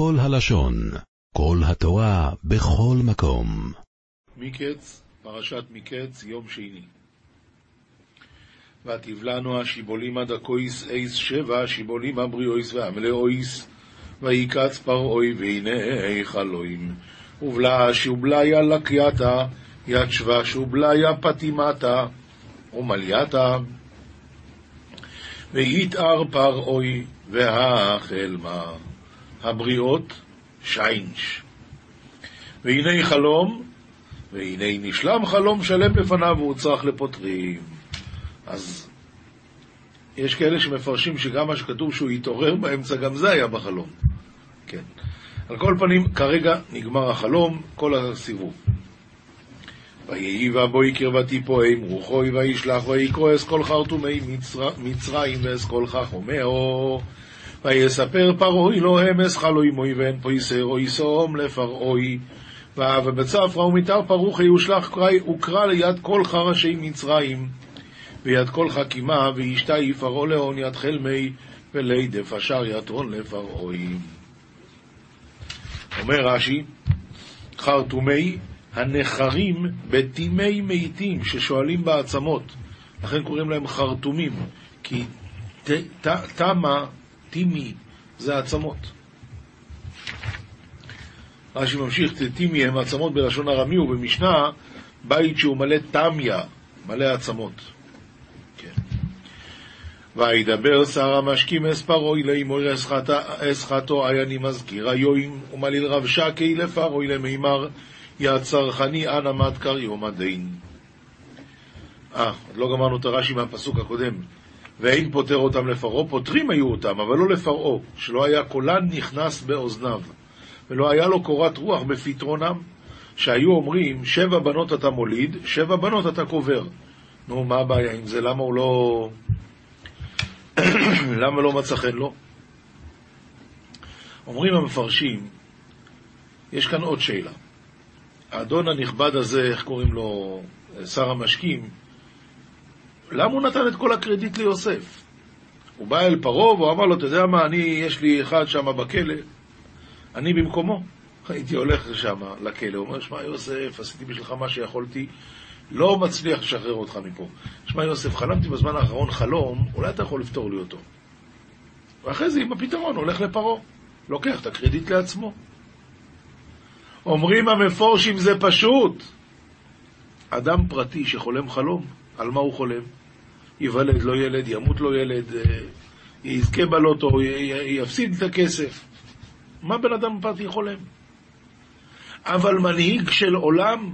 כל הלשון, כל התורה, בכל מקום. מקץ, פרשת מקץ, יום שני. ותבלענו השיבולים עד הכויס אייס שבע, שיבולים הבריאויס והמלאויס, ויקץ פרעוי והנה חלוים. ובלע שובליה לקייתה, יד שווה שובליה פטימתה, ומלייתה. ויתאר פרעוי והחלמה. הבריאות שיינש. והנה חלום, והנה נשלם חלום שלם לפניו והוצרך לפותרים. אז יש כאלה שמפרשים שגם מה שכתוב שהוא התעורר באמצע, גם זה היה בחלום. כן. על כל פנים, כרגע נגמר החלום, כל הסיבוב. ויהי ובואי קרבתי פועם רוחוי וישלח ויקרוא אסכול חרטומי מצרים ואסכול חכומהו ויספר פרעוי לו אמס חלוי מוי ואין פויסר או יסום לפרעוי ובצפרא ומתר פרוכי ושלח וקרא ליד כל חרשי מצרים ויד כל חכימה וישתה פרעה לאון יד חלמי ולידף אשר יתרון לפרעוי אומר רש"י חרטומי הנחרים בטימי מתים ששואלים בעצמות, לכן קוראים להם חרטומים, כי תמה, טימי, זה עצמות. רש"י ממשיך, טימי הם עצמות בלשון ארמי, ובמשנה, בית שהוא מלא תמיה, מלא עצמות. כן. וידבר שר המשקים אספרוי לאמור אסחתו עייני מזכיר היואים ומליל רב שקי לפרוי למימר יא צרכני אנא מתקר יום הדין. אה, עוד לא גמרנו את הרש"י מהפסוק הקודם. ואין פוטר אותם לפרעה, פוטרים היו אותם, אבל לא לפרעה, שלא היה קולן נכנס באוזניו, ולא היה לו קורת רוח בפתרונם, שהיו אומרים, שבע בנות אתה מוליד, שבע בנות אתה קובר. נו, מה הבעיה עם זה? למה הוא לא... למה לא מצא חן לו? אומרים המפרשים, יש כאן עוד שאלה. האדון הנכבד הזה, איך קוראים לו, שר המשקים, למה הוא נתן את כל הקרדיט ליוסף? הוא בא אל פרעה והוא אמר לו, אתה יודע מה, אני, יש לי אחד שם בכלא, אני במקומו. הייתי הולך לשם, לכלא, הוא אומר, שמע יוסף, עשיתי בשבילך מה שיכולתי, לא מצליח לשחרר אותך מפה. שמע יוסף, חלמתי בזמן האחרון חלום, אולי אתה יכול לפתור לי אותו. ואחרי זה עם הפתרון הולך לפרעה, לוקח את הקרדיט לעצמו. אומרים המפורשים זה פשוט. אדם פרטי שחולם חלום, על מה הוא חולם? ייוולד לו ילד, ימות לו ילד, אה, יזכה בלוטו, יפסיד את הכסף. מה בן אדם פרטי חולם? אבל מנהיג של עולם,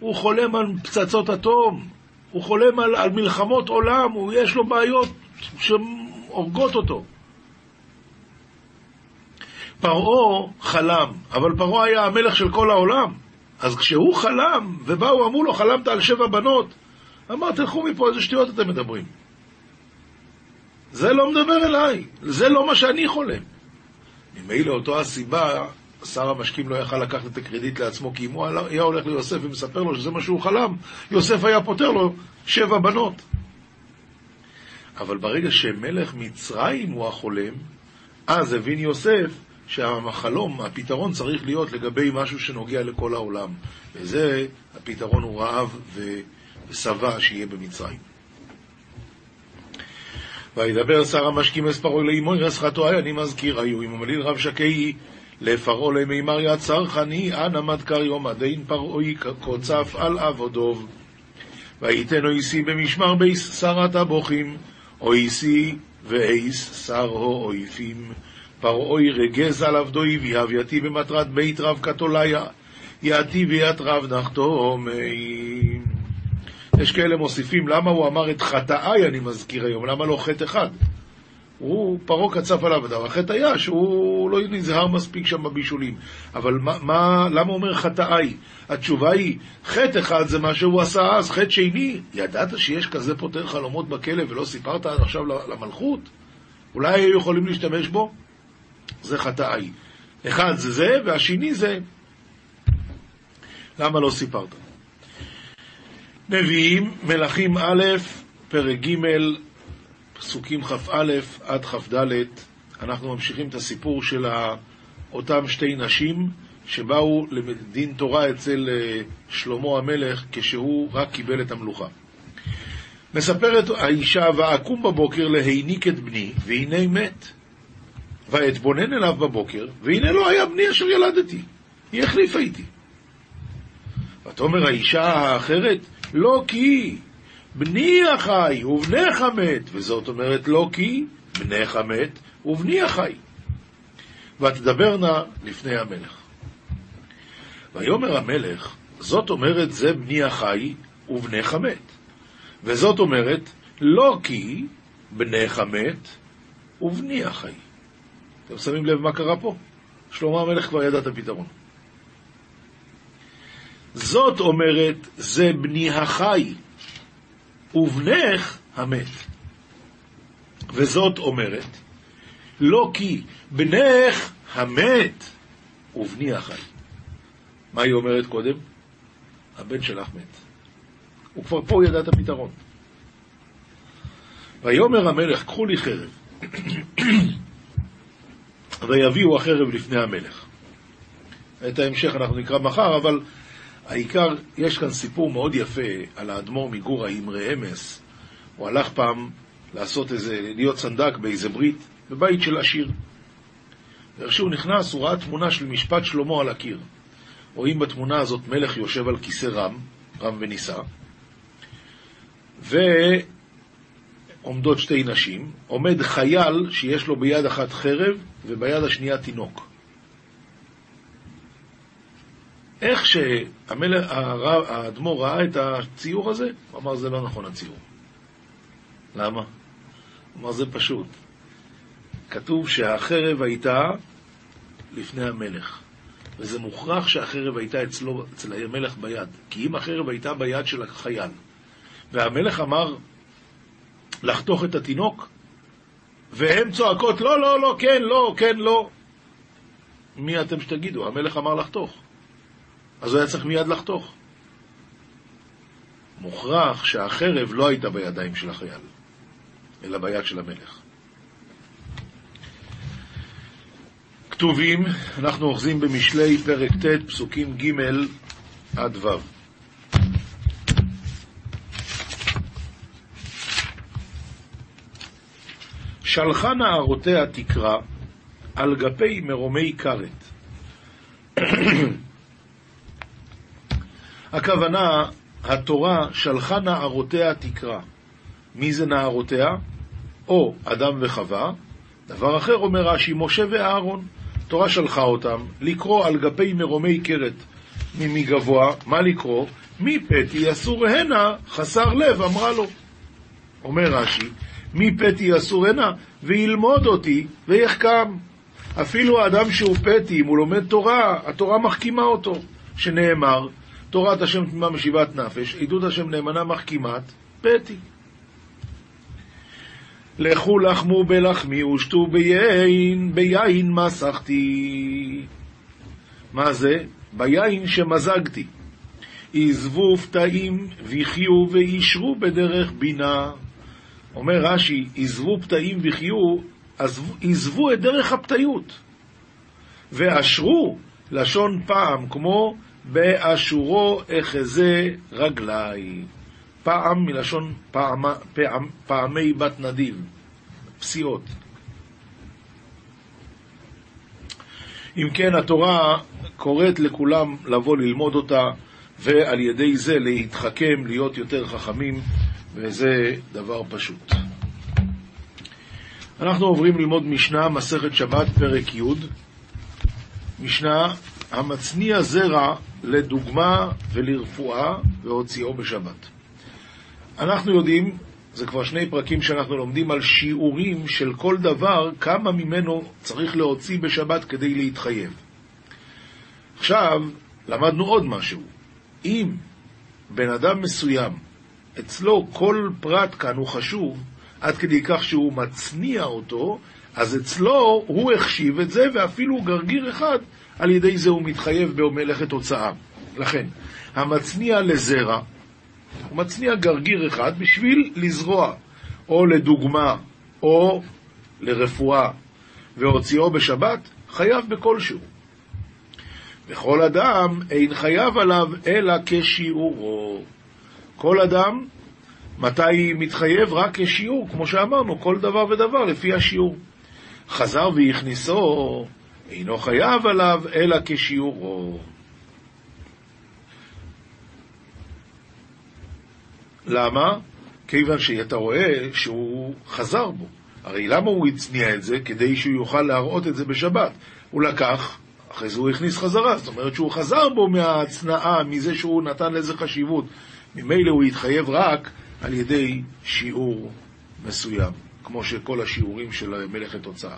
הוא חולם על פצצות אטום, הוא חולם על, על מלחמות עולם, הוא, יש לו בעיות שהורגות אותו. פרעה חלם, אבל פרעה היה המלך של כל העולם. אז כשהוא חלם, ובאו, אמרו לו, חלמת על שבע בנות, אמר, תלכו מפה, איזה שטויות אתם מדברים. זה לא מדבר אליי, זה לא מה שאני חולם. ממילא אותו הסיבה, שר המשקים לא יכל לקחת את הקרדיט לעצמו, כי אם הוא היה הולך ליוסף ומספר לו שזה מה שהוא חלם, יוסף היה פותר לו שבע בנות. אבל ברגע שמלך מצרים הוא החולם, אז הבין יוסף שהחלום, הפתרון צריך להיות לגבי משהו שנוגע לכל העולם. וזה, הפתרון הוא רעב ושבע שיהיה במצרים. וידבר שר המשקים אספרו לאמור רסחתו אני מזכיר היו אם המליל רב שקי לפרעה למימר יד צרכני אנא מדקר יום הדין פרעוי קוצף על עבודוב ויתן אויסי במשמר בייס שרת הבוכים ואייס שר האויפים פרעוי רגז על עבדוי ויהבייתי במטרת בית רב קתוליה, יעתי ויית רב נחתומי. יש כאלה מוסיפים, למה הוא אמר את חטאי, אני מזכיר היום, למה לא חטא אחד? הוא, פרעה קצף עליו אדם, החטא היה שהוא לא נזהר מספיק שם בבישולים. אבל מה, מה, למה אומר חטאי? התשובה היא, חטא אחד זה מה שהוא עשה אז, חטא שני, ידעת שיש כזה פותר חלומות בכלא ולא סיפרת עד עכשיו למלכות? אולי היו יכולים להשתמש בו? זה חטאי. אחד זה זה, והשני זה... למה לא סיפרת? נביאים, מלכים א', פרק ג', פסוקים כ"א עד כ"ד, אנחנו ממשיכים את הסיפור של אותם שתי נשים שבאו לדין תורה אצל אה, שלמה המלך כשהוא רק קיבל את המלוכה. מספרת האישה, ואקום בבוקר להיניק את בני, והנה מת. ואתבונן אליו בבוקר, והנה לא היה בני אשר ילדתי. היא החליפה איתי. ותאמר האישה האחרת, לא כי בני החי ובנך מת, וזאת אומרת לא כי בנך מת ובני החי. ותדברנה לפני המלך. ויאמר המלך, זאת אומרת זה בני החי ובנך מת. וזאת אומרת, לא כי בנך מת ובני החי. אתם שמים לב מה קרה פה? שלמה המלך כבר ידע את הפתרון. זאת אומרת, זה בני החי, ובנך המת. וזאת אומרת, לא כי בנך המת ובני החי. מה היא אומרת קודם? הבן שלך מת. הוא כבר פה ידע את הפתרון. ויאמר המלך, קחו לי חרב, ויביאו החרב לפני המלך. את ההמשך אנחנו נקרא מחר, אבל העיקר, יש כאן סיפור מאוד יפה על האדמו"ר מגור האמרי אמס. הוא הלך פעם לעשות איזה, להיות סנדק באיזה ברית, בבית של עשיר. ואיך שהוא נכנס, הוא ראה תמונה של משפט שלמה על הקיר. רואים בתמונה הזאת מלך יושב על כיסא רם, רם ונישא, ועומדות שתי נשים, עומד חייל שיש לו ביד אחת חרב וביד השנייה תינוק. איך שהאדמו"ר ראה את הציור הזה, הוא אמר, זה לא נכון הציור. למה? הוא אמר, זה פשוט. כתוב שהחרב הייתה לפני המלך, וזה מוכרח שהחרב הייתה אצלו, אצל המלך ביד. כי אם החרב הייתה ביד של החייל, והמלך אמר לחתוך את התינוק, והן צועקות, לא, לא, לא, כן, לא, כן, לא. מי אתם שתגידו? המלך אמר לחתוך. אז הוא היה צריך מיד לחתוך. מוכרח שהחרב לא הייתה בידיים של החייל, אלא ביד של המלך. כתובים, אנחנו אוחזים במשלי פרק ט', פסוקים ג' עד ו'. שלחה נערותיה תקרא על גפי מרומי כרת. הכוונה, התורה שלחה נערותיה תקרא. מי זה נערותיה? או אדם וחווה. דבר אחר אומר רש"י, משה ואהרון. התורה שלחה אותם לקרוא על גפי מרומי כרת ממגבוה, מה לקרוא? מפתי אסור הנה, חסר לב, אמרה לו. אומר רש"י, מפתי אסור הנה, וילמוד אותי ויחכם. אפילו האדם שהוא פתי, אם הוא לומד תורה, התורה מחכימה אותו, שנאמר, תורת השם תמימה משיבת נפש, עדות השם נאמנה מחכימת, פתי. לכו לחמו בלחמי ושתו ביין, ביין מסכתי. מה זה? ביין שמזגתי. עזבו פתאים ויחיו וישרו בדרך בינה. אומר רש"י, עזבו פתאים וחיו, עזבו את דרך הפתיות. ואשרו, לשון פעם, כמו באשורו אחזה רגלי. פעם מלשון פעם, פעם, פעמי בת נדיב, פסיעות. אם כן, התורה קוראת לכולם לבוא ללמוד אותה, ועל ידי זה להתחכם, להיות יותר חכמים, וזה דבר פשוט. אנחנו עוברים ללמוד משנה, מסכת שבת, פרק י', משנה המצניע זרע לדוגמה ולרפואה והוציאו בשבת. אנחנו יודעים, זה כבר שני פרקים שאנחנו לומדים על שיעורים של כל דבר, כמה ממנו צריך להוציא בשבת כדי להתחייב. עכשיו, למדנו עוד משהו. אם בן אדם מסוים, אצלו כל פרט כאן הוא חשוב, עד כדי כך שהוא מצניע אותו, אז אצלו הוא החשיב את זה, ואפילו גרגיר אחד, על ידי זה הוא מתחייב במלאכת הוצאה. לכן, המצניע לזרע, הוא מצניע גרגיר אחד בשביל לזרוע, או לדוגמה, או לרפואה, והוציאו בשבת, חייב בכלשהו. וכל אדם אין חייב עליו אלא כשיעורו. כל אדם, מתי מתחייב? רק כשיעור, כמו שאמרנו, כל דבר ודבר לפי השיעור. חזר והכניסו, אינו חייב עליו אלא כשיעורו. למה? כיוון שאתה רואה שהוא חזר בו. הרי למה הוא הצניע את זה? כדי שהוא יוכל להראות את זה בשבת. הוא לקח, אחרי זה הוא הכניס חזרה, זאת אומרת שהוא חזר בו מההצנעה, מזה שהוא נתן לזה חשיבות. ממילא הוא התחייב רק על ידי שיעור מסוים, כמו שכל השיעורים של מלאכת הוצאה.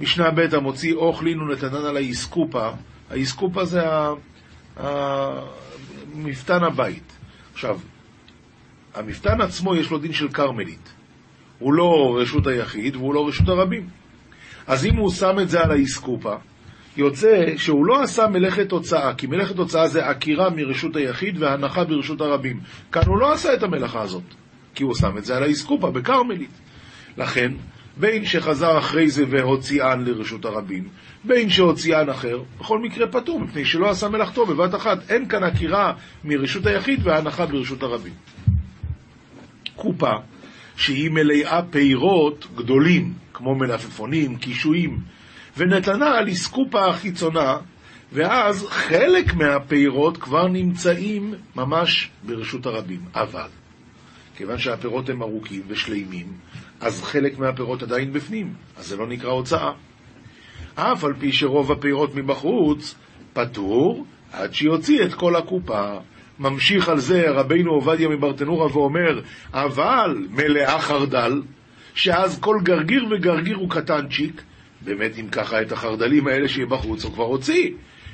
משנה ב' המוציא אוכלין ונתנן על האיסקופה, האיסקופה זה מפתן הבית. עכשיו, המפתן עצמו יש לו דין של כרמלית. הוא לא רשות היחיד והוא לא רשות הרבים. אז אם הוא שם את זה על האיסקופה, יוצא שהוא לא עשה מלאכת הוצאה, כי מלאכת הוצאה זה עקירה מרשות היחיד והנחה ברשות הרבים. כאן הוא לא עשה את המלאכה הזאת, כי הוא שם את זה על האיסקופה, בכרמלית. לכן, בין שחזר אחרי זה והוציאן לרשות הרבים, בין שהוציאן אחר, בכל מקרה פטור, מפני שלא עשה מלאכתו בבת אחת. אין כאן עקירה מרשות היחיד והנחה ברשות הרבים. קופה, שהיא מלאה פירות גדולים, כמו מלפפונים, קישואים, ונתנה על איסקופה החיצונה, ואז חלק מהפירות כבר נמצאים ממש ברשות הרבים. אבל, כיוון שהפירות הם ארוכים ושלימים, אז חלק מהפירות עדיין בפנים, אז זה לא נקרא הוצאה. אף על פי שרוב הפירות מבחוץ פטור עד שיוציא את כל הקופה. ממשיך על זה רבינו עובדיה מברטנורה ואומר, אבל מלאה חרדל, שאז כל גרגיר וגרגיר הוא קטנצ'יק, באמת אם ככה את החרדלים האלה שיהיה בחוץ הוא כבר הוציא.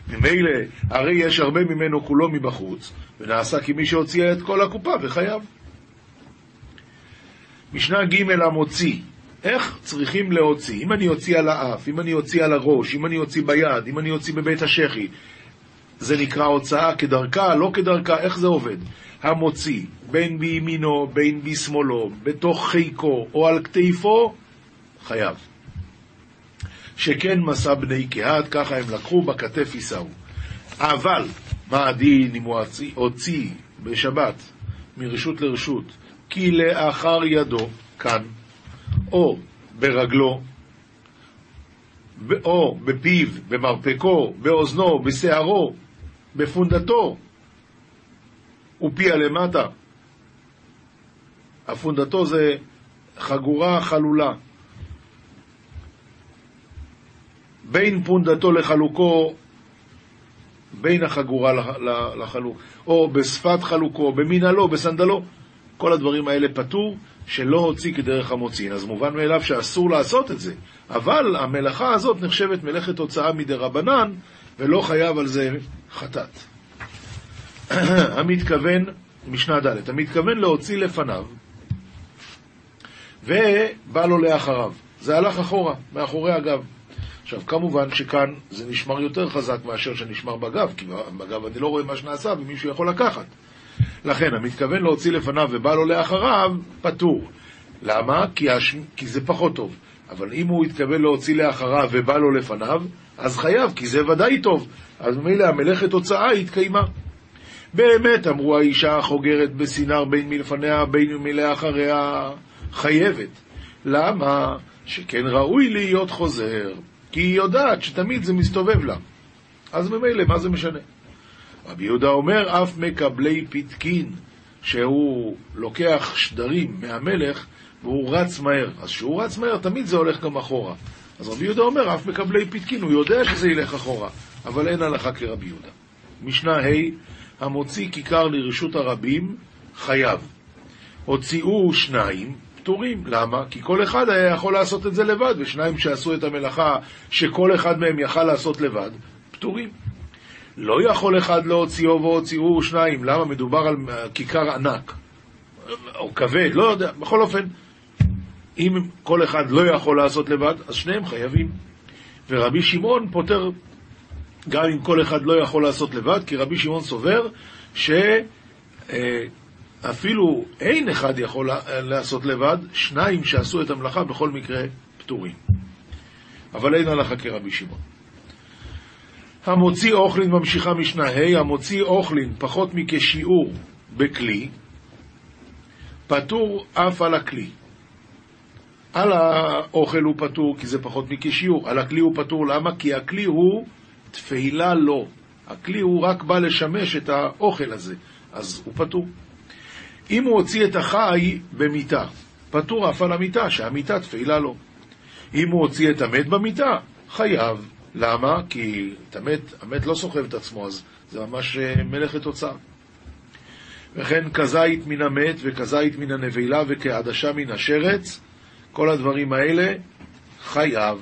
ממילא, הרי יש הרבה ממנו כולו מבחוץ, ונעשה כמי שהוציא את כל הקופה וחייב. משנה ג' המוציא, איך צריכים להוציא? אם אני אוציא על האף, אם אני אוציא על הראש, אם אני אוציא ביד, אם אני אוציא בבית השחי, זה נקרא הוצאה כדרכה, לא כדרכה, איך זה עובד? המוציא, בין בימינו, בין בשמאלו, בתוך חיקו או על כתפו, חייב. שכן מסע בני קהת, ככה הם לקחו, בכתף יישאו. אבל, מה הדין אם הוא הוציא בשבת מרשות לרשות, כי לאחר ידו, כאן, או ברגלו, או בפיו, במרפקו, באוזנו, בשערו, בפונדתו, ופיה למטה. הפונדתו זה חגורה חלולה. בין פונדתו לחלוקו, בין החגורה לחלוק, או בשפת חלוקו, במנהלו, בסנדלו. כל הדברים האלה פטור, שלא הוציא כדרך המוציא. אז מובן מאליו שאסור לעשות את זה. אבל המלאכה הזאת נחשבת מלאכת הוצאה מדי רבנן, ולא חייב על זה חטאת. המתכוון, משנה ד', המתכוון להוציא לפניו, ובא לו לאחריו. זה הלך אחורה, מאחורי הגב. עכשיו, כמובן שכאן זה נשמר יותר חזק מאשר שנשמר בגב, כי בגב אני לא רואה מה שנעשה ומישהו יכול לקחת. לכן, המתכוון להוציא לפניו ובא לו לאחריו, פטור. למה? כי, הש... כי זה פחות טוב. אבל אם הוא התכוון להוציא לאחריו ובא לו לפניו, אז חייב, כי זה ודאי טוב. אז ממילא המלאכת הוצאה התקיימה. באמת, אמרו האישה החוגרת בסינר בין מלפניה בין מלאחריה, חייבת. למה? שכן ראוי להיות חוזר, כי היא יודעת שתמיד זה מסתובב לה. אז ממילא, מה זה משנה? רבי יהודה אומר, אף מקבלי פתקין, שהוא לוקח שדרים מהמלך והוא רץ מהר. אז כשהוא רץ מהר, תמיד זה הולך גם אחורה. אז רבי יהודה אומר, אף מקבלי פתקין, הוא יודע שזה ילך אחורה, אבל אין הלכה כרבי יהודה. משנה ה' המוציא כיכר לרשות הרבים, חייב. הוציאו שניים, פטורים. למה? כי כל אחד היה יכול לעשות את זה לבד, ושניים שעשו את המלאכה שכל אחד מהם יכל לעשות לבד, פטורים. לא יכול אחד להוציאו והוציאו שניים. למה? מדובר על כיכר ענק. או כבד, לא יודע. בכל אופן, אם כל אחד לא יכול לעשות לבד, אז שניהם חייבים. ורבי שמעון פותר גם אם כל אחד לא יכול לעשות לבד, כי רבי שמעון סובר שאפילו אין אחד יכול לעשות לבד, שניים שעשו את המלאכה בכל מקרה פטורים. אבל אין הלכה כרבי שמעון. המוציא אוכלין ממשיכה משנה ה', המוציא אוכלין פחות מכשיעור בכלי, פטור אף על הכלי. על האוכל הוא פטור כי זה פחות מכשיעור, על הכלי הוא פטור, למה? כי הכלי הוא תפילה לו. הכלי הוא רק בא לשמש את האוכל הזה, אז הוא פטור. אם הוא הוציא את החי במיטה, פטור אף על המיטה, שהמיטה תפילה לו. אם הוא הוציא את המת במיטה, חייב. למה? כי את המת, המת לא סוחב את עצמו, אז זה ממש אה, מלאכת תוצאה. וכן כזית מן המת וכזית מן הנבלה וכעדשה מן השרץ, כל הדברים האלה חייב.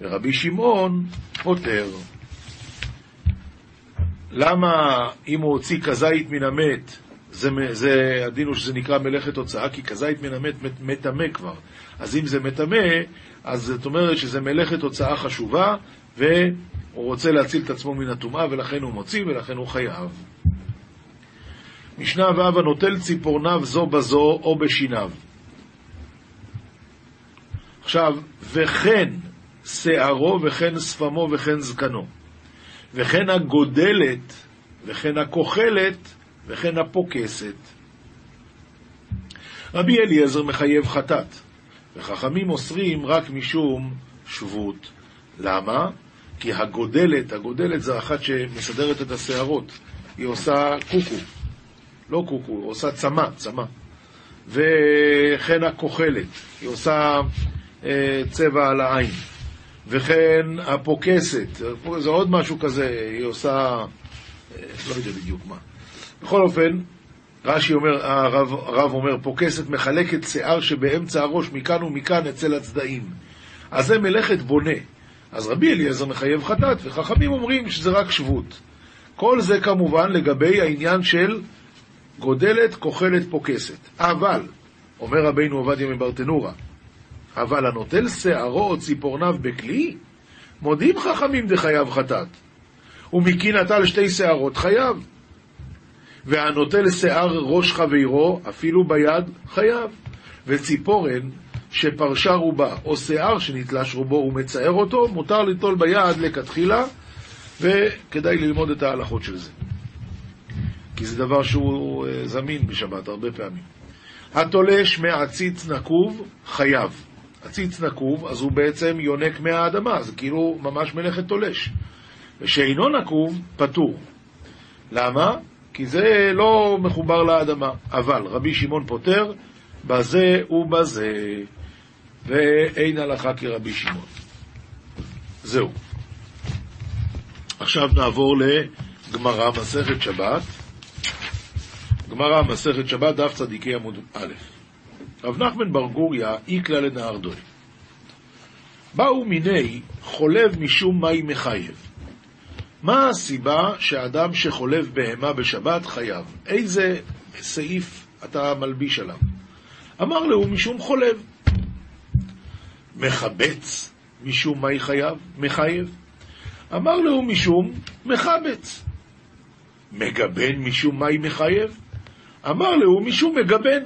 ורבי שמעון פוטר. למה אם הוא הוציא כזית מן המת, זה, זה, הדין הוא שזה נקרא מלאכת תוצאה, כי כזית מן המת מטמא כבר. אז אם זה מטמא, אז זאת אומרת שזה מלאכת תוצאה חשובה, והוא רוצה להציל את עצמו מן הטומאה, ולכן הוא מוציא, ולכן הוא חייב. משנה ו' הנוטל ציפורניו זו בזו או בשיניו. עכשיו, וכן שערו וכן שפמו וכן זקנו, וכן הגודלת וכן הכוחלת וכן הפוקסת. רבי אליעזר מחייב חטאת, וחכמים אוסרים רק משום שבות. למה? כי הגודלת, הגודלת זה אחת שמסדרת את השערות, היא עושה קוקו, לא קוקו, היא עושה צמא, צמא. וכן הכוחלת, היא עושה אה, צבע על העין. וכן הפוקסת, זה עוד משהו כזה, היא עושה, אה, לא יודע בדיוק מה. בכל אופן, רש"י אומר, הרב, הרב אומר, פוקסת מחלקת שיער שבאמצע הראש, מכאן ומכאן אצל הצדעים. אז זה מלאכת בונה. אז רבי אליעזר מחייב חטאת, וחכמים אומרים שזה רק שבות. כל זה כמובן לגבי העניין של גודלת, כוחלת, פוקסת. אבל, אומר רבינו עובדיה מברטנורה, אבל הנוטל שערו או ציפורניו בכלי, מודים חכמים דחייב חטאת. ומקי נטל שתי שערות חייב. והנוטל שיער ראש חברו, אפילו ביד, חייב. וציפורן שפרשה רובה, או שיער שנתלש רובו ומצער אותו, מותר ליטול ביד לכתחילה, וכדאי ללמוד את ההלכות של זה. כי זה דבר שהוא אה, זמין בשבת הרבה פעמים. התולש מעציץ נקוב, חייב. עציץ נקוב, אז הוא בעצם יונק מהאדמה, זה כאילו ממש מלאכת תולש. ושאינו נקוב, פטור. למה? כי זה לא מחובר לאדמה. אבל רבי שמעון פוטר, בזה ובזה, ואין הלכה כרבי שמעון. זהו. עכשיו נעבור לגמרא, מסכת שבת. גמרא, מסכת שבת, דף צדיקי עמוד א'. רב נחמן בר גוריה, איקלה לנהרדוי. באו מיני חולב משום מאי מחייב. מה הסיבה שאדם שחולב בהמה בשבת חייב? איזה סעיף אתה מלביש עליו? אמר לו, משום חולב. מחבץ משום מאי חייב? מחייב. אמר לו, משום מחבץ. מגבן משום מאי מחייב? אמר לו, משום מגבן.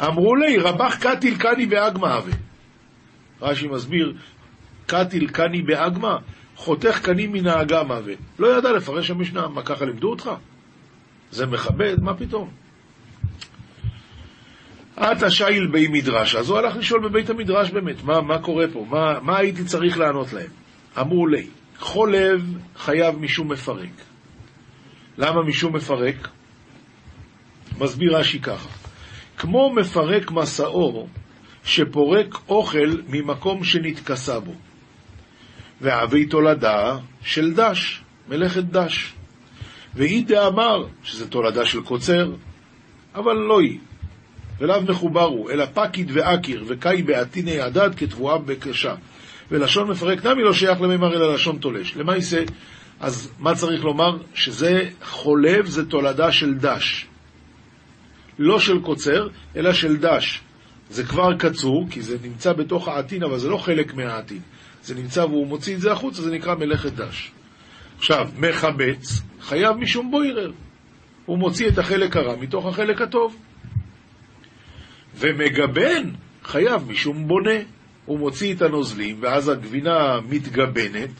אמרו לי, רבח קטיל קני באגמא הווה. רש"י מסביר, קטיל קני באגמא, חותך קנים מן האגם הווה. לא ידע לפרש המשנה, מה ככה לימדו אותך? זה מכבד? מה פתאום? עתה שייל בי מדרש, אז הוא הלך לשאול בבית המדרש באמת, מה, מה קורה פה? מה, מה הייתי צריך לענות להם? אמרו לי, חולב חייב משום מפרק. למה משום מפרק? מסביר רש"י ככה, כמו מפרק מסעור שפורק אוכל ממקום שנתכסה בו. ואבי תולדה של דש, מלאכת דש. והיא דאמר שזה תולדה של קוצר, אבל לא היא. ולאו מחובר הוא, אלא פקיד ואקיר, וקאי בעתיני הדד כתבואה בקשה. ולשון מפרק נמי לא שייך למימר אלא לשון תולש. למעשה, אז מה צריך לומר? שזה חולב, זה תולדה של דש. לא של קוצר, אלא של דש. זה כבר קצור, כי זה נמצא בתוך העתין, אבל זה לא חלק מהעתין. זה נמצא והוא מוציא את זה החוצה, זה נקרא מלאכת דש. עכשיו, מחבץ, חייב משום בוירר. הוא מוציא את החלק הרע מתוך החלק הטוב. ומגבן, חייב משום בונה. הוא מוציא את הנוזלים, ואז הגבינה מתגבנת,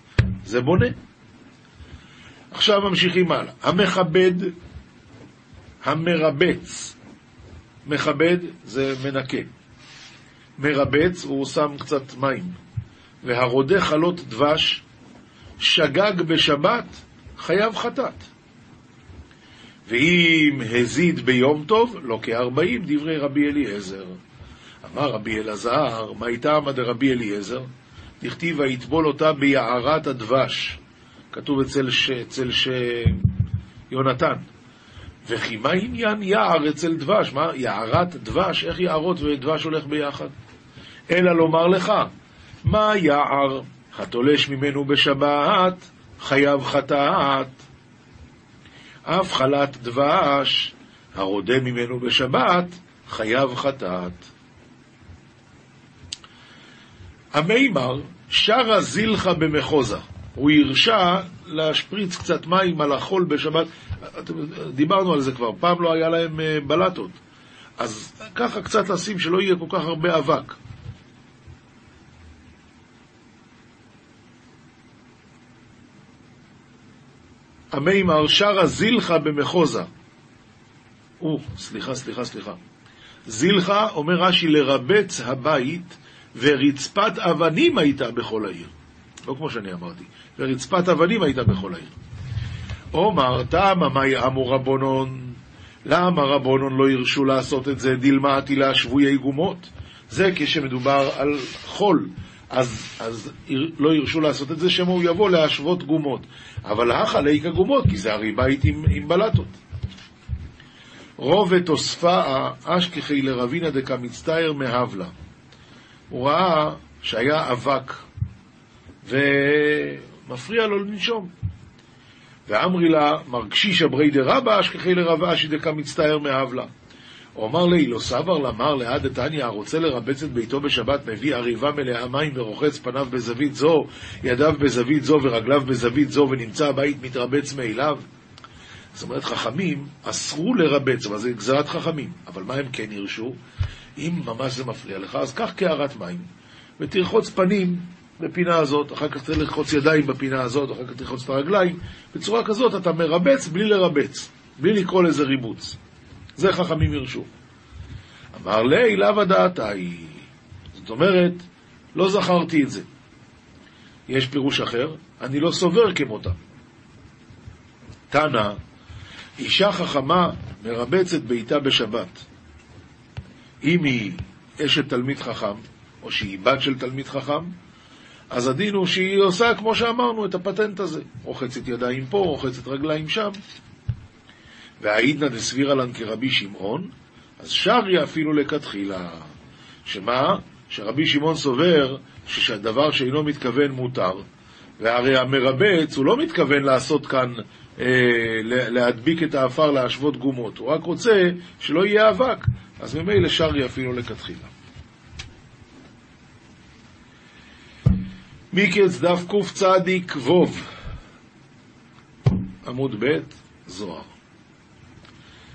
זה בונה. עכשיו ממשיכים הלאה. המכבד, המרבץ. מכבד זה מנקה. מרבץ, הוא שם קצת מים. והרודה חלות דבש, שגג בשבת, חייב חטאת. ואם הזיד ביום טוב, לא כארבעים, דברי רבי אליעזר. אמר רבי אלעזר, מה איתמא דרבי אליעזר? דכתיב ויטבול אותה ביערת הדבש. כתוב אצל, ש... אצל ש... יונתן. וכי מה עניין יער אצל דבש? מה, יערת דבש? איך יערות ודבש הולך ביחד? אלא לומר לך, מה יער? התולש ממנו בשבת, חייב חטאת. אף חלת דבש, הרודה ממנו בשבת, חייב חטאת. המימר שרה זילחה במחוזה. הוא הרשה להשפריץ קצת מים על החול בשבת. דיברנו על זה כבר, פעם לא היה להם אה, בלטות. אז ככה קצת לשים שלא יהיה כל כך הרבה אבק. המימר שרה זילחה במחוזה. או, סליחה, סליחה, סליחה. זילחה, אומר רש"י, לרבץ הבית, ורצפת אבנים הייתה בכל העיר. לא כמו שאני אמרתי, ורצפת אבנים הייתה בכל העיר. עומר, תמה מאי אמו רבונון, למה רבונון לא הרשו לעשות את זה דילמה עטילה שבויי גומות? זה כשמדובר על חול, אז, אז לא הרשו לעשות את זה, שמא הוא יבוא להשוות גומות. אבל הכה ליקה גומות, כי זה הרי בית עם, עם בלטות. רובד תוספה אשכחי לרבינה דקה מצטער מהבלה. הוא ראה שהיה אבק ומפריע לו לנשום. ואמרי לה, מרגשישא ברי דרבא אשכחי לרב אשי דקה מצטער מהבלה. הוא אמר לי, לא סבר למר לעד דתניא, הרוצה לרבץ את ביתו בשבת, מביא עריבה מלאה מים ורוחץ פניו בזווית זו, ידיו בזווית זו ורגליו בזווית זו, ונמצא הבית מתרבץ מאליו? זאת אומרת, חכמים אסרו לרבץ, אבל זה גזרת חכמים. אבל מה הם כן הרשו? אם ממש זה מפריע לך, אז קח קערת מים, ותרחוץ פנים בפינה הזאת, אחר כך תרחוץ ידיים בפינה הזאת, אחר כך תרחוץ את הרגליים. בצורה כזאת אתה מרבץ בלי לרבץ, בלי לקרוא לזה ריבוץ. זה חכמים ירשו. אמר לי, לאו הדעתי. זאת אומרת, לא זכרתי את זה. יש פירוש אחר, אני לא סובר כמותה. תנא, אישה חכמה מרבצת ביתה בשבת. אם היא אשת תלמיד חכם, או שהיא בת של תלמיד חכם, אז הדין הוא שהיא עושה, כמו שאמרנו, את הפטנט הזה. רוחצת ידיים פה, רוחצת רגליים שם. והעידנא דסבירא לן כרבי שמעון, אז שריה אפילו לכתחילה. שמה? שרבי שמעון סובר שהדבר שאינו מתכוון מותר, והרי המרבץ, הוא לא מתכוון לעשות כאן, אה, להדביק את האפר, להשוות גומות, הוא רק רוצה שלא יהיה אבק, אז ממילא שריה אפילו לכתחילה. מיקץ דף קצ"ק ווב, עמוד ב', זוהר.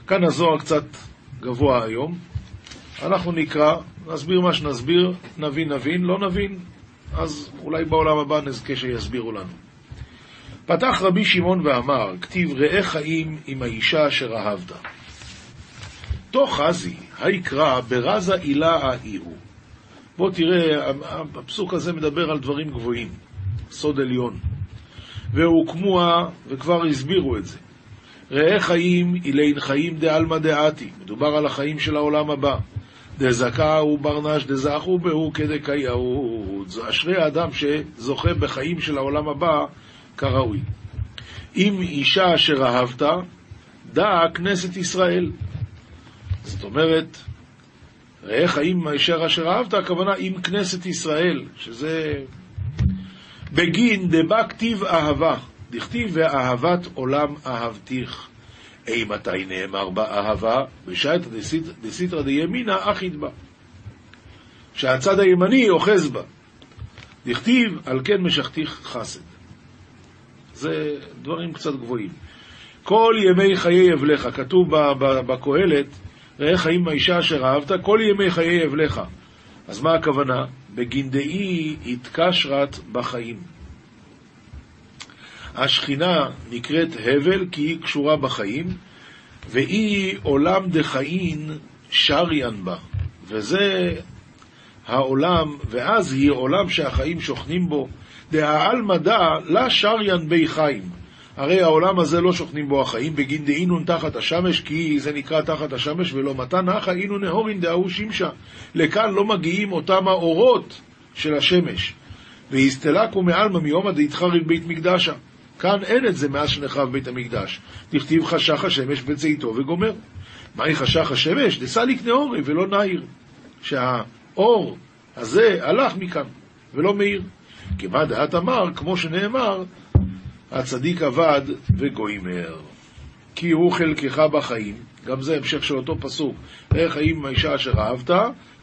כאן הזוהר קצת גבוה היום. אנחנו נקרא, נסביר מה שנסביר, נבין נבין, לא נבין, אז אולי בעולם הבא נזכה שיסבירו לנו. פתח רבי שמעון ואמר, כתיב ראה חיים עם האישה אשר אהבת. תוך חזי, היקרא ברזה עילה האי הוא. בוא תראה, הפסוק הזה מדבר על דברים גבוהים, סוד עליון. והוקמוה, וכבר הסבירו את זה. ראה חיים אילין חיים דעלמא דעתי, מדובר על החיים של העולם הבא. דזכה הוא ברנש דזכו בהו כדקייהו. אשרי האדם שזוכה בחיים של העולם הבא כראוי. אם אישה אשר אהבת, דע כנסת ישראל. זאת אומרת, ראה חיים אשר אשר אהבת, הכוונה עם כנסת ישראל, שזה בגין דבא כתיב אהבה. דכתיב ואהבת עולם אהבתיך. אי מתי נאמר באהבה? בשעת דסיתרא דימינא אחית בה. שהצד הימני אוחז בה. דכתיב על כן משכתיך חסד. זה דברים קצת גבוהים. כל ימי חיי אבלך, כתוב בקהלת, ראה חיים מהאישה אשר אהבת, כל ימי חיי אבלך. אז מה הכוונה? בגינדאי התקשרת בחיים. השכינה נקראת הבל כי היא קשורה בחיים, והיא עולם דחאין שריין בה. וזה העולם, ואז היא עולם שהחיים שוכנים בו. דהעלמא דא לה שריין בי חיים. הרי העולם הזה לא שוכנים בו החיים, בגין דאינון תחת השמש, כי זה נקרא תחת השמש, ולא מתן נחה אינון נהורין דאהו שמשה. לכאן לא מגיעים אותם האורות של השמש. והסתלקו מעלמא מיומא דאיתחריל בית מקדשה. כאן אין את זה מאז שנחרב בית המקדש. דכתיב חשך השמש בצאתו וגומר. מהי חשך השמש? דסליק נאורי ולא נעיר. שהאור הזה הלך מכאן ולא מאיר. כמה דעת אמר, כמו שנאמר, הצדיק עבד וגוימר. כי הוא חלקך בחיים, גם זה המשך של אותו פסוק, איך חיים עם האישה אשר אהבת,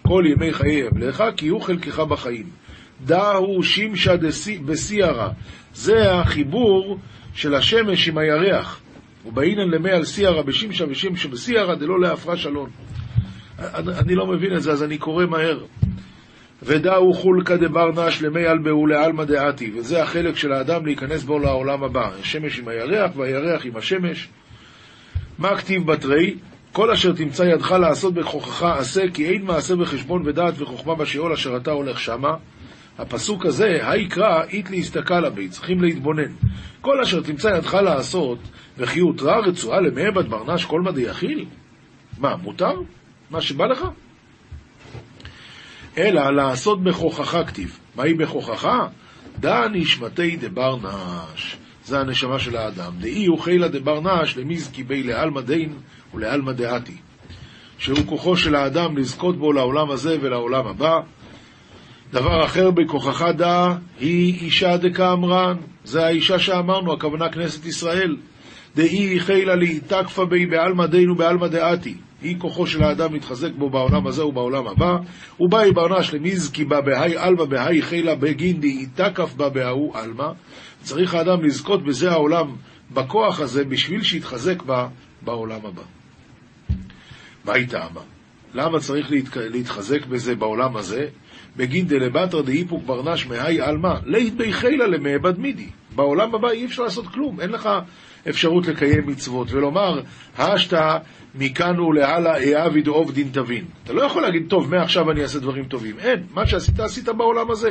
כל ימי חיי אבלך, כי הוא חלקך בחיים. דאו שמשה בסיירה, זה החיבור של השמש עם הירח. ובאינן למי על סיירה בשמשה ושמשה בסיירה דלא להפרש אלון. אני לא מבין את זה, אז אני קורא מהר. ודאו חולקא דבר נש למי אלבהו לעלמא דעתי, וזה החלק של האדם להיכנס בו לעולם הבא. השמש עם הירח והירח עם השמש. מה כתיב בתרי? כל אשר תמצא ידך לעשות בכוחך עשה, כי אין מעשה בחשבון ודעת וחוכמה בשאול אשר אתה הולך שמה. הפסוק הזה, היקרא, אית להסתכל בי, צריכים להתבונן. כל אשר תמצא ידך לעשות, וכי הותרה רצועה למעבד ברנש כל מדי יכיל? מה, מותר? מה שבא לך? אלא לעשות בכוחך כתיב. מהי בכוחך? דא נשמתי דברנש. זה הנשמה של האדם. דאי הוא חילה דברנש למזקי בי לעלמא דין ולעלמא דעתי. שהוא כוחו של האדם לזכות בו לעולם הזה ולעולם הבא. דבר אחר בכוחך דא היא אישה דקאמרן. זה האישה שאמרנו, הכוונה כנסת ישראל. דאי חילה לי תקפה בי בעלמא דין ובעלמא דעתי. היא כוחו של האדם להתחזק בו בעולם הזה ובעולם הבא, ובאי ברנש למזקי בה בהאי עלמא בהאי חילה בגינדי תקף בה בהאו עלמא. צריך האדם לזכות בזה העולם, בכוח הזה, בשביל שיתחזק בה בעולם הבא. מה היא טעמה? למה צריך. להתחזק בזה בעולם הזה? בגין דלבטר דאיפוק ברנש מהי עלמא, לית בי חילה למעבד מידי. בעולם הבא אי אפשר לעשות כלום, אין לך אפשרות לקיים מצוות, ולומר, האשתא מכאן ולהלאה אעביד עובדין תבין. אתה לא יכול להגיד, טוב, מעכשיו אני אעשה דברים טובים. אין, מה שעשית, עשית בעולם הזה.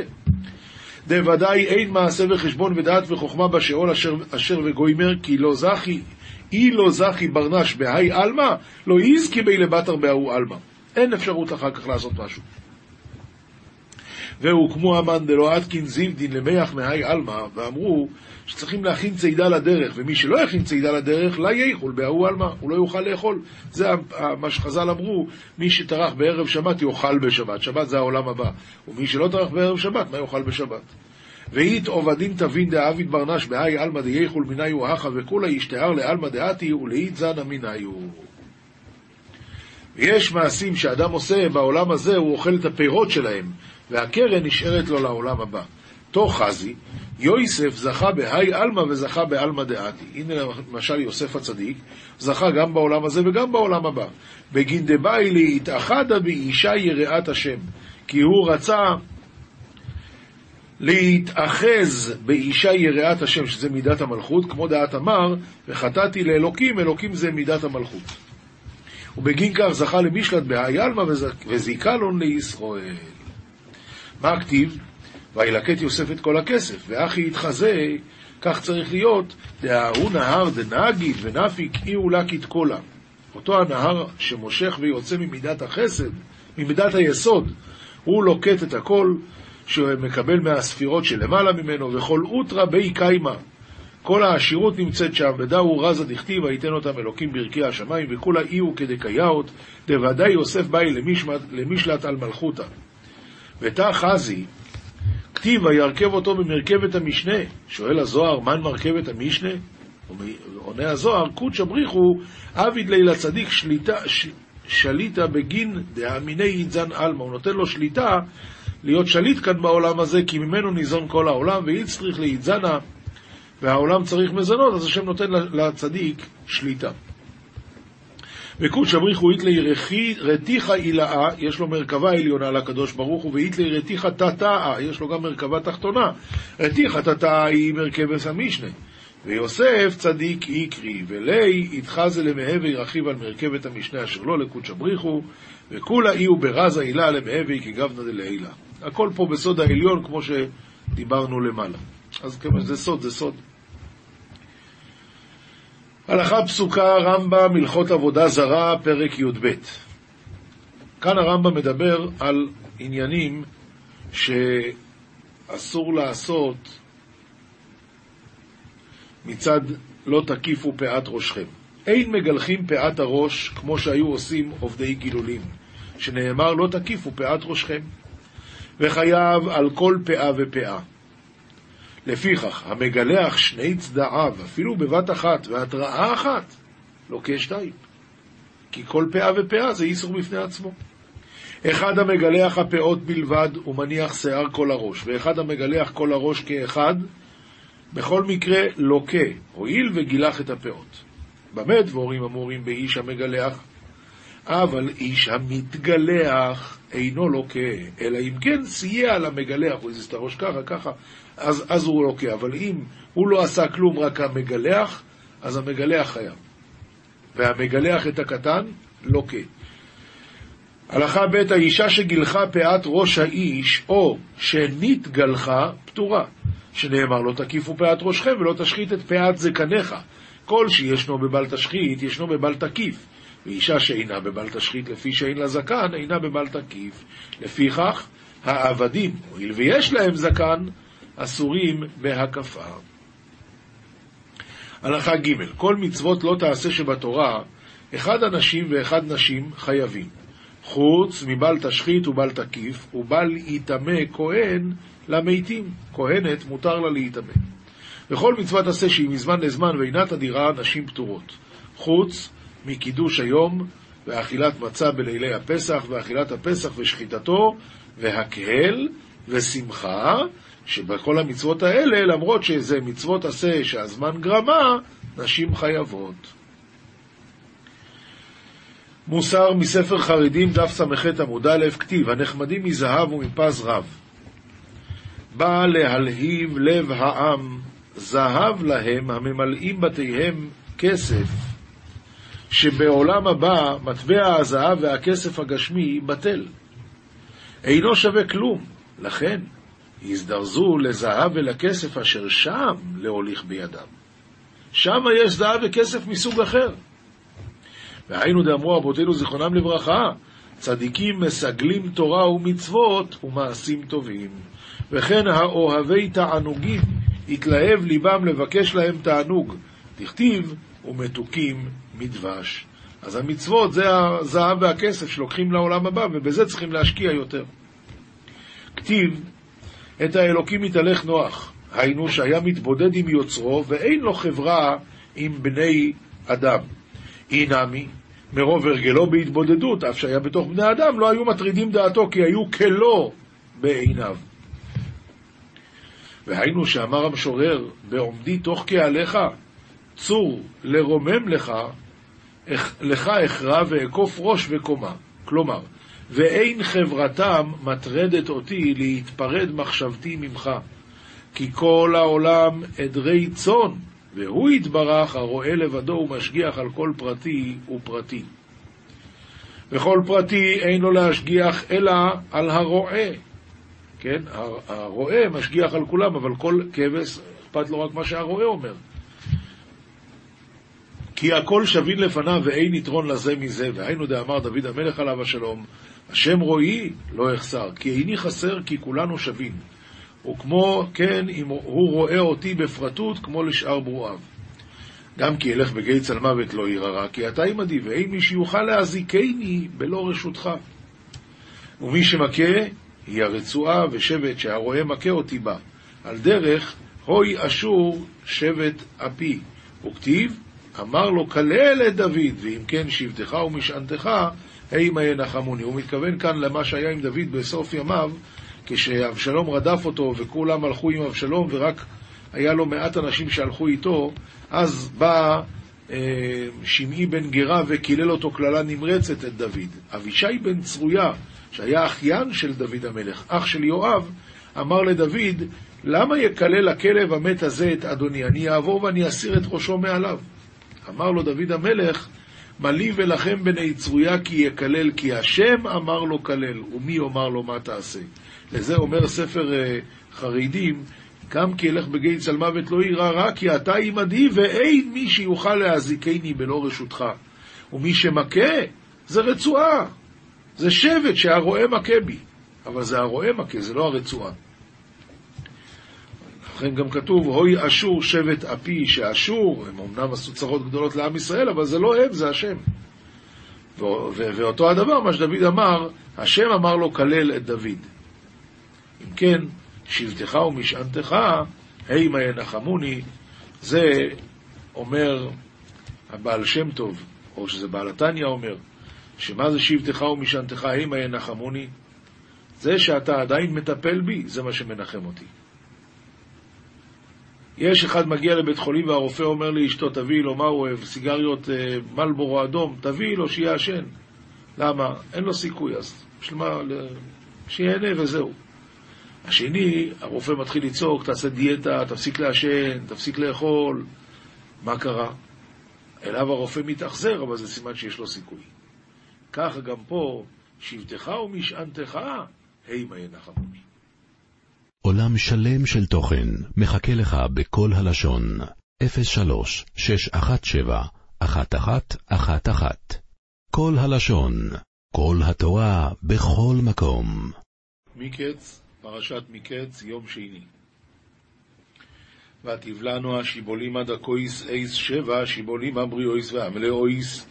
דוודאי אין מעשה וחשבון ודעת וחוכמה בשאול אשר, אשר וגוימר, כי לא זכי, אי לא זכי ברנש בהאי עלמא, לא יזכי בי לבטר בהוא עלמא. אין אפשרות אחר כך לעשות משהו. והוקמו המן דלא עדקין זיבדין למח מהי עלמא, ואמרו שצריכים להכין צידה לדרך, ומי שלא יכין צידה לדרך, לה יאכול בהוא עלמא, הוא לא יוכל לאכול. זה מה שחז"ל אמרו, מי שטרח בערב שבת יאכל בשבת, שבת זה העולם הבא. ומי שלא טרח בערב שבת, מה יאכל בשבת? ואית עובדין תבין דאביד ברנש בהאי עלמא דייכול מניו האחה וכולה ישתהר לעלמא דעתי ולאית זנה מניו. ויש מעשים שאדם עושה בעולם הזה, הוא אוכל את הפירות שלהם, והקרן נשארת לו לעולם הבא. תוך חזי, יויסף זכה בהאי עלמא וזכה בעלמא דעתי. הנה למשל יוסף הצדיק, זכה גם בעולם הזה וגם בעולם הבא. בגין דבאי להתאחדה באישה יראת השם, כי הוא רצה להתאחז באישה יראת השם, שזה מידת המלכות, כמו דעת אמר, וחטאתי לאלוקים, אלוקים זה מידת המלכות. ובגין כך זכה למשלט בהאי עלמא וזיכה לו לישראל. מה הכתיב? וילקט יוסף את כל הכסף, ואחי יתחזה, כך צריך להיות, דההוא נהר דנגיד ונפיק אי ולקית קולה. אותו הנהר שמושך ויוצא ממידת החסד, ממידת היסוד, הוא לוקט את הכל שמקבל מהספירות שלמעלה ממנו, וכל אוטרה בי קיימא. כל העשירות נמצאת שם, ודאו רזה דכתיב, ויתן אותם אלוקים ברכי השמיים, וכולה אי הוא כדקייאות, דוודאי יוסף באי למשלט על מלכותא. ותא חזי, כתיב וירכב אותו במרכבת המשנה. שואל הזוהר, מן מרכבת המשנה? עונה הזוהר, קודשא בריחו, עביד לילה צדיק שליטה, ש, שליטה בגין דאמיני ידזן עלמא. הוא נותן לו שליטה להיות שליט כאן בעולם הזה, כי ממנו ניזון כל העולם, ואיצטריך לידזנה, והעולם צריך מזונות, אז השם נותן לצדיק שליטה. וקודש הבריחו איתלי רתיחה אילאה, יש לו מרכבה עליונה לקדוש ברוך הוא, ואיתלי רתיחה תתאה, יש לו גם מרכבה תחתונה. רתיחה תתאה היא מרכבת המשנה. ויוסף צדיק איקרי, ולי יתחזה למהווה רכיב על מרכבת המשנה אשר לא לקודש הבריחו, וכולה אי וברזה הילה למהווה כגבנא דלעילה. הכל פה בסוד העליון, כמו שדיברנו למעלה. אז זה סוד, זה סוד. הלכה פסוקה, רמב"ם, הלכות עבודה זרה, פרק י"ב. כאן הרמב"ם מדבר על עניינים שאסור לעשות מצד לא תקיפו פאת ראשכם. אין מגלחים פאת הראש כמו שהיו עושים עובדי גילולים, שנאמר לא תקיפו פאת ראשכם, וחייב על כל פאה ופאה. לפיכך, המגלח שני צדעיו, אפילו בבת אחת, והתראה אחת, לוקה שתיים. כי כל פאה ופאה זה איסור בפני עצמו. אחד המגלח הפאות בלבד ומניח שיער כל הראש, ואחד המגלח כל הראש כאחד, בכל מקרה לוקה, הואיל וגילח את הפאות. במה דבורים אמורים באיש המגלח? אבל איש המתגלח אינו לוקה, אלא אם כן סייע למגלח, הוא הזיז את הראש ככה, ככה, אז, אז הוא לוקה. אבל אם הוא לא עשה כלום, רק המגלח, אז המגלח חייב. והמגלח את הקטן, לוקה. הלכה ב' האישה שגילחה פאת ראש האיש, או שנתגלחה, פטורה. שנאמר לא תקיפו פאת ראשכם ולא תשחית את פאת זקניך. כל שישנו בבל תשחית, ישנו בבל תקיף. ואישה שאינה בבל תשחית לפי שאין לה זקן, אינה בבל תקיף. לפיכך, העבדים, הואיל ויש להם זקן, אסורים בהקפה. הלכה ג' כל מצוות לא תעשה שבתורה, אחד אנשים ואחד נשים חייבים. חוץ מבל תשחית ובל תקיף, ובל יטמא כהן למתים. כהנת מותר לה להיטמא. וכל מצוות עשה שהיא מזמן לזמן ואינה תדירה, נשים פטורות. חוץ מקידוש היום ואכילת מצה בלילי הפסח, ואכילת הפסח ושחיטתו, והקהל ושמחה, שבכל המצוות האלה, למרות שזה מצוות עשה שהזמן גרמה, נשים חייבות. מוסר מספר חרדים, דף ס"ח עמוד א', כתיב, הנחמדים מזהב ומפז רב. בא להלהיב לב העם, זהב להם הממלאים בתיהם כסף, שבעולם הבא מטבע הזהב והכסף הגשמי בטל. אינו שווה כלום, לכן הזדרזו לזהב ולכסף אשר שם להוליך בידם. שם יש זהב וכסף מסוג אחר. והיינו דאמרו אבותינו זיכרונם לברכה, צדיקים מסגלים תורה ומצוות ומעשים טובים. וכן האוהבי תענוגים, התלהב ליבם לבקש להם תענוג, דכתיב ומתוקים מדבש. אז המצוות זה הזהב והכסף שלוקחים לעולם הבא, ובזה צריכים להשקיע יותר. כתיב, את האלוקים מתהלך נוח, היינו שהיה מתבודד עם יוצרו, ואין לו חברה עם בני אדם. אי נמי, מרוב הרגלו בהתבודדות, אף שהיה בתוך בני אדם, לא היו מטרידים דעתו, כי היו כלו בעיניו. והיינו שאמר המשורר, בעומדי תוך קהליך, צור לרומם לך, לך אכרע ואכוף ראש וקומה. כלומר, ואין חברתם מטרדת אותי להתפרד מחשבתי ממך, כי כל העולם עדרי צאן, והוא יתברך הרואה לבדו ומשגיח על כל פרטי ופרטי. וכל פרטי אין לו להשגיח אלא על הרועה. כן, הרועה משגיח על כולם, אבל כל כבש אכפת לו רק מה שהרועה אומר. כי הכל שווין לפניו ואין יתרון לזה מזה, והיינו דאמר דוד המלך עליו השלום, השם רואי לא אחסר, כי איני חסר כי כולנו שווין. וכמו כן, אם הוא רואה אותי בפרטות כמו לשאר ברואיו. גם כי אלך בגיא צל מוות לא ירא כי אתה עמדי, ואין מי שיוכל להזיקני בלא רשותך. ומי שמכה, היא הרצועה ושבט שהרועה מכה אותי בה. על דרך, הוי אשור שבט אפי. וכתיב, אמר לו, כלל את דוד, ואם כן שבטך ומשענתך, הימה ינחמוני. הוא מתכוון כאן למה שהיה עם דוד בסוף ימיו, כשאבשלום רדף אותו וכולם הלכו עם אבשלום ורק היה לו מעט אנשים שהלכו איתו, אז בא אה, שמעי בן גרה וקילל אותו קללה נמרצת את דוד. אבישי בן צרויה, שהיה אחיין של דוד המלך, אח של יואב, אמר לדוד, למה יקלל הכלב המת הזה את אדוני? אני אעבור ואני אסיר את ראשו מעליו. אמר לו דוד המלך, מה לי ולכם בני צרויה כי יקלל, כי השם אמר לו כלל, ומי יאמר לו מה תעשה. לזה אומר ספר uh, חרדים, גם כי אלך בגיא צל מוות לא יירא רע, כי אתה עמדי, ואין מי שיוכל להזיקני בלא רשותך. ומי שמכה, זה רצועה. זה שבט שהרועה מכה בי. אבל זה הרועה מכה, זה לא הרצועה. לכן גם כתוב, הוי אשור שבט אפי, שאשור, הם אמנם עשו צרות גדולות לעם ישראל, אבל זה לא הם, זה השם. ואותו הדבר, מה שדוד אמר, השם אמר לו, כלל את דוד. אם כן, שבטך ומשענתך, הימה ינחמוני, זה אומר הבעל שם טוב, או שזה בעל התניא אומר, שמה זה שבטך ומשענתך, הימה ינחמוני? זה שאתה עדיין מטפל בי, זה מה שמנחם אותי. יש אחד מגיע לבית חולים והרופא אומר לאשתו, תביאי לו מה הוא אוהב, סיגריות אה, מלבורו אדום, תביאי לו שיעשן. למה? אין לו סיכוי, אז בשביל מה? שיהנה וזהו. השני, הרופא מתחיל לצעוק, תעשה דיאטה, תפסיק לעשן, תפסיק לאכול. מה קרה? אליו הרופא מתאכזר, אבל זה סימן שיש לו סיכוי. ככה גם פה, שבטך ומשענתך, הימה ינחמוני. עולם שלם של תוכן מחכה לך בכל הלשון, 03 617 1111 כל הלשון, כל התורה, בכל מקום. מקץ, פרשת מקץ, יום שני. ותבלענו השיבולים עד הכויס אייס שבע, שיבולים הבריאויס והמלאויס,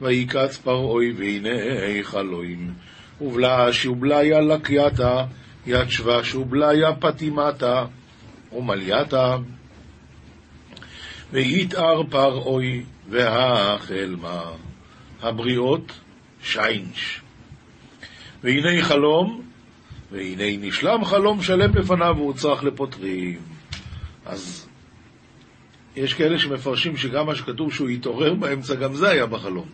ויקץ פרעוי והנה היכלוים. ובלע שובליה לקייתה, יד שבש ובליה פטימתה ומלייתה, ויתאר פרעוי והחלמה, הבריאות שיינש. והנה חלום, והנה נשלם חלום שלם לפניו והוא צריך לפותרים. אז יש כאלה שמפרשים שגם מה שכתוב שהוא יתעורר באמצע, גם זה היה בחלום.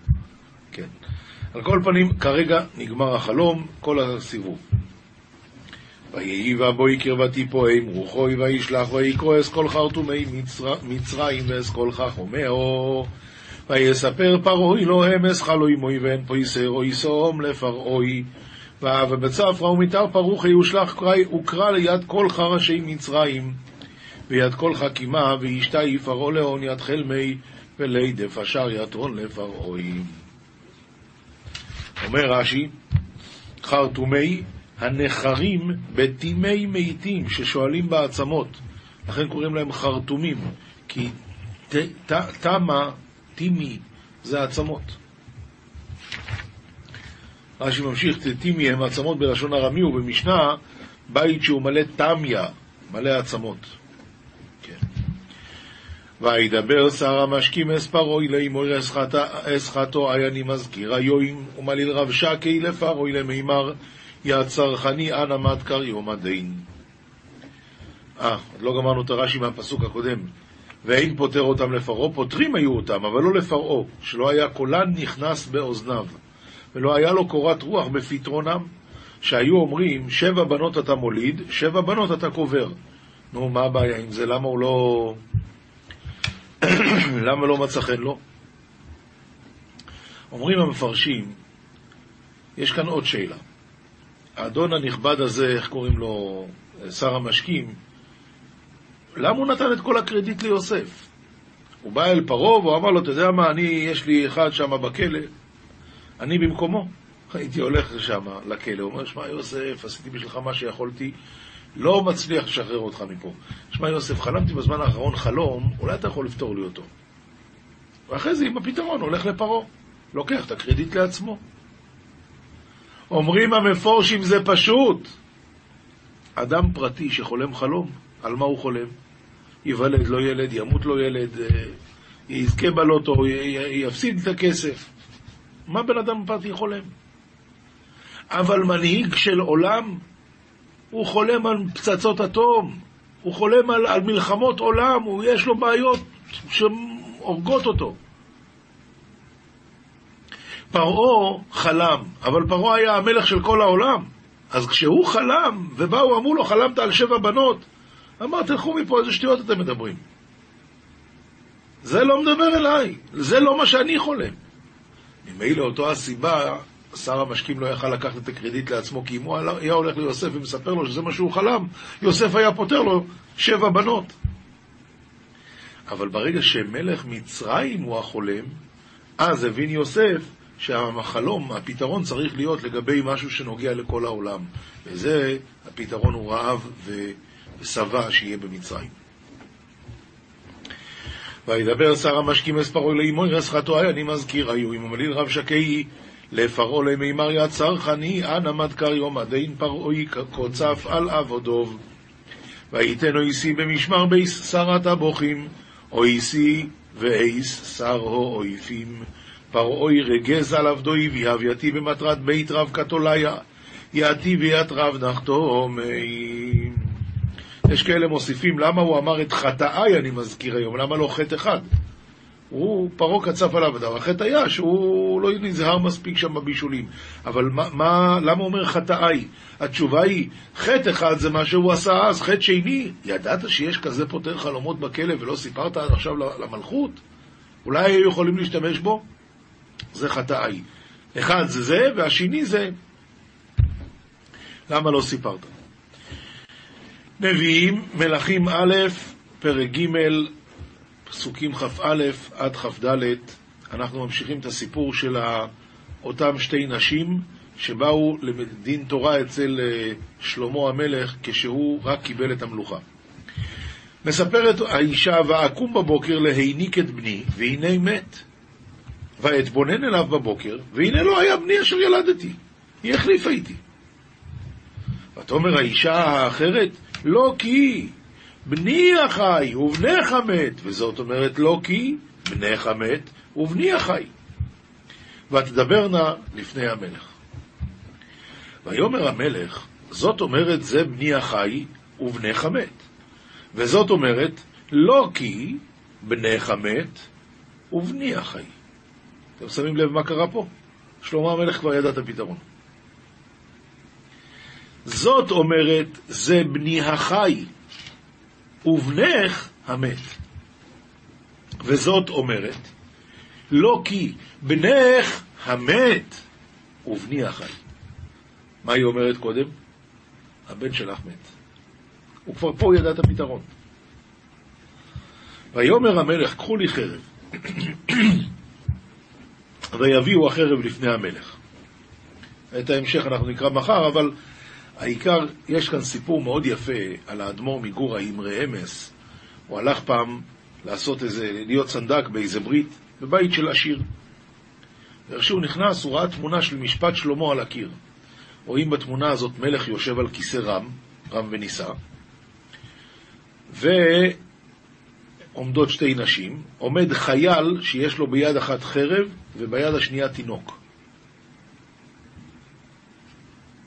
כן. על כל פנים, כרגע נגמר החלום, כל הסיבוב. ויהי ובויקר ותיפועם רוחוי וישלח ויקרוא אסכול חרטומי מצרים ואסכול חכומהו ויספר פרעוי לו אמס חלוי מוי ואין פויסר או יסום לפרעוי. ובצפרא ומתר פרוכי ושלח וקרא ליד כל חרשי מצרים. ויד כל חכימה וישתה פרעה לאון יד חלמי ולידף אשר יתרון לפרעוי אומר רש"י חרטומי הנחרים בטימי מתים ששואלים בעצמות, לכן קוראים להם חרטומים, כי תמה, טימי, זה עצמות. רש"י ממשיך, טימי הם עצמות בלשון ארמי, ובמשנה, בית שהוא מלא תמיה, מלא עצמות. כן. וידבר שר המשקים אספרוי לאמור אסחתו עייני מזכיר היואים ומליל רב שקי לפרוי למימר יא צרכני אנא מדקר יום הדין. אה, עוד לא גמרנו את הרש"י מהפסוק הקודם. ואין פוטר אותם לפרעה, פוטרים היו אותם, אבל לא לפרעה, שלא היה קולן נכנס באוזניו, ולא היה לו קורת רוח בפתרונם, שהיו אומרים, שבע בנות אתה מוליד, שבע בנות אתה קובר. נו, מה הבעיה עם זה? למה הוא לא... למה לא מצא חן לו? אומרים המפרשים, יש כאן עוד שאלה. האדון הנכבד הזה, איך קוראים לו, שר המשקים, למה הוא נתן את כל הקרדיט ליוסף? הוא בא אל פרעה והוא אמר לו, אתה יודע מה, אני, יש לי אחד שם בכלא, אני במקומו. הייתי הולך לשם, לכלא, הוא אומר, שמע יוסף, עשיתי בשבילך מה שיכולתי, לא מצליח לשחרר אותך מפה. שמע יוסף, חלמתי בזמן האחרון חלום, אולי אתה יכול לפתור לי אותו. ואחרי זה עם הפתרון הולך לפרעה, לוקח את הקרדיט לעצמו. אומרים המפורשים זה פשוט. אדם פרטי שחולם חלום, על מה הוא חולם? ייוולד לו ילד, ימות לו ילד, אה, יזכה בלוטו, יפסיד את הכסף. מה בן אדם פרטי חולם? אבל מנהיג של עולם, הוא חולם על פצצות אטום, הוא חולם על, על מלחמות עולם, הוא יש לו בעיות שהורגות אותו. פרעה חלם, אבל פרעה היה המלך של כל העולם. אז כשהוא חלם, ובאו אמרו לו, חלמת על שבע בנות, אמר, תלכו מפה, איזה שטויות אתם מדברים. זה לא מדבר אליי, זה לא מה שאני חולם. ממילא אותו הסיבה, שר המשקים לא יכל לקחת את הקרדיט לעצמו, כי אם הוא היה הולך ליוסף ומספר לו שזה מה שהוא חלם, יוסף היה פותר לו שבע בנות. אבל ברגע שמלך מצרים הוא החולם, אז הבין יוסף שהחלום, הפתרון צריך להיות לגבי משהו שנוגע לכל העולם. וזה, הפתרון הוא רעב ושבע שיהיה במצרים. וידבר שר המשקים אספרו לאמוי רסחתו אני מזכיר היו אם המליל רב שקי לפרעה למימר יצר חני אנא מדקר יום הדין פרעוי קוצף על עבודוב ויתן אויסי במשמר ביס שרת הבוכים אויסי ואיס שר האויפים פרעוי רגז על עבדוי ויהבייתי במטרת בית רב קתוליה יעתי ויית רב נחתומי יש כאלה מוסיפים, למה הוא אמר את חטאיי, אני מזכיר היום, למה לא חטא אחד? הוא, פרעה קצף עליו אדם, החטא היה שהוא לא נזהר מספיק שם בבישולים. אבל מה, מה, למה אומר חטאיי? התשובה היא, חטא אחד זה מה שהוא עשה אז, חטא שני, ידעת שיש כזה פותר חלומות בכלא ולא סיפרת עד עכשיו למלכות? אולי היו יכולים להשתמש בו? זה חטאיי. אחד זה זה, והשני זה... למה לא סיפרת? נביאים, מלכים א', פרק ג', פסוקים כ"א עד כ"ד, אנחנו ממשיכים את הסיפור של אותם שתי נשים שבאו לדין תורה אצל אה, שלמה המלך כשהוא רק קיבל את המלוכה. מספרת האישה, ואקום בבוקר להיניק את בני, והנה מת. ואתבונן אליו בבוקר, והנה לא היה בני אשר ילדתי, היא החליפה איתי. ותאמר האישה האחרת, לא כי בני החי ובנך מת, וזאת אומרת לא כי בנך מת ובני החי. ותדברנה לפני המלך. ויאמר המלך, זאת אומרת זה בני החי ובנך מת. וזאת אומרת, לא כי בנך מת ובני החי. אתם שמים לב מה קרה פה? שלמה המלך כבר ידע את הפתרון. זאת אומרת, זה בני החי, ובנך המת. וזאת אומרת, לא כי בנך המת ובני החי. מה היא אומרת קודם? הבן שלך מת. הוא כבר פה ידע את הפתרון. ויאמר המלך, קחו לי חרב, ויביאו החרב לפני המלך. את ההמשך אנחנו נקרא מחר, אבל העיקר, יש כאן סיפור מאוד יפה על האדמו"ר מגור האמרי אמס. הוא הלך פעם לעשות איזה, להיות סנדק באיזה ברית, בבית של עשיר. ואיך שהוא נכנס, הוא ראה תמונה של משפט שלמה על הקיר. רואים בתמונה הזאת מלך יושב על כיסא רם, רם ונישא, ועומדות שתי נשים, עומד חייל שיש לו ביד אחת חרב וביד השנייה תינוק.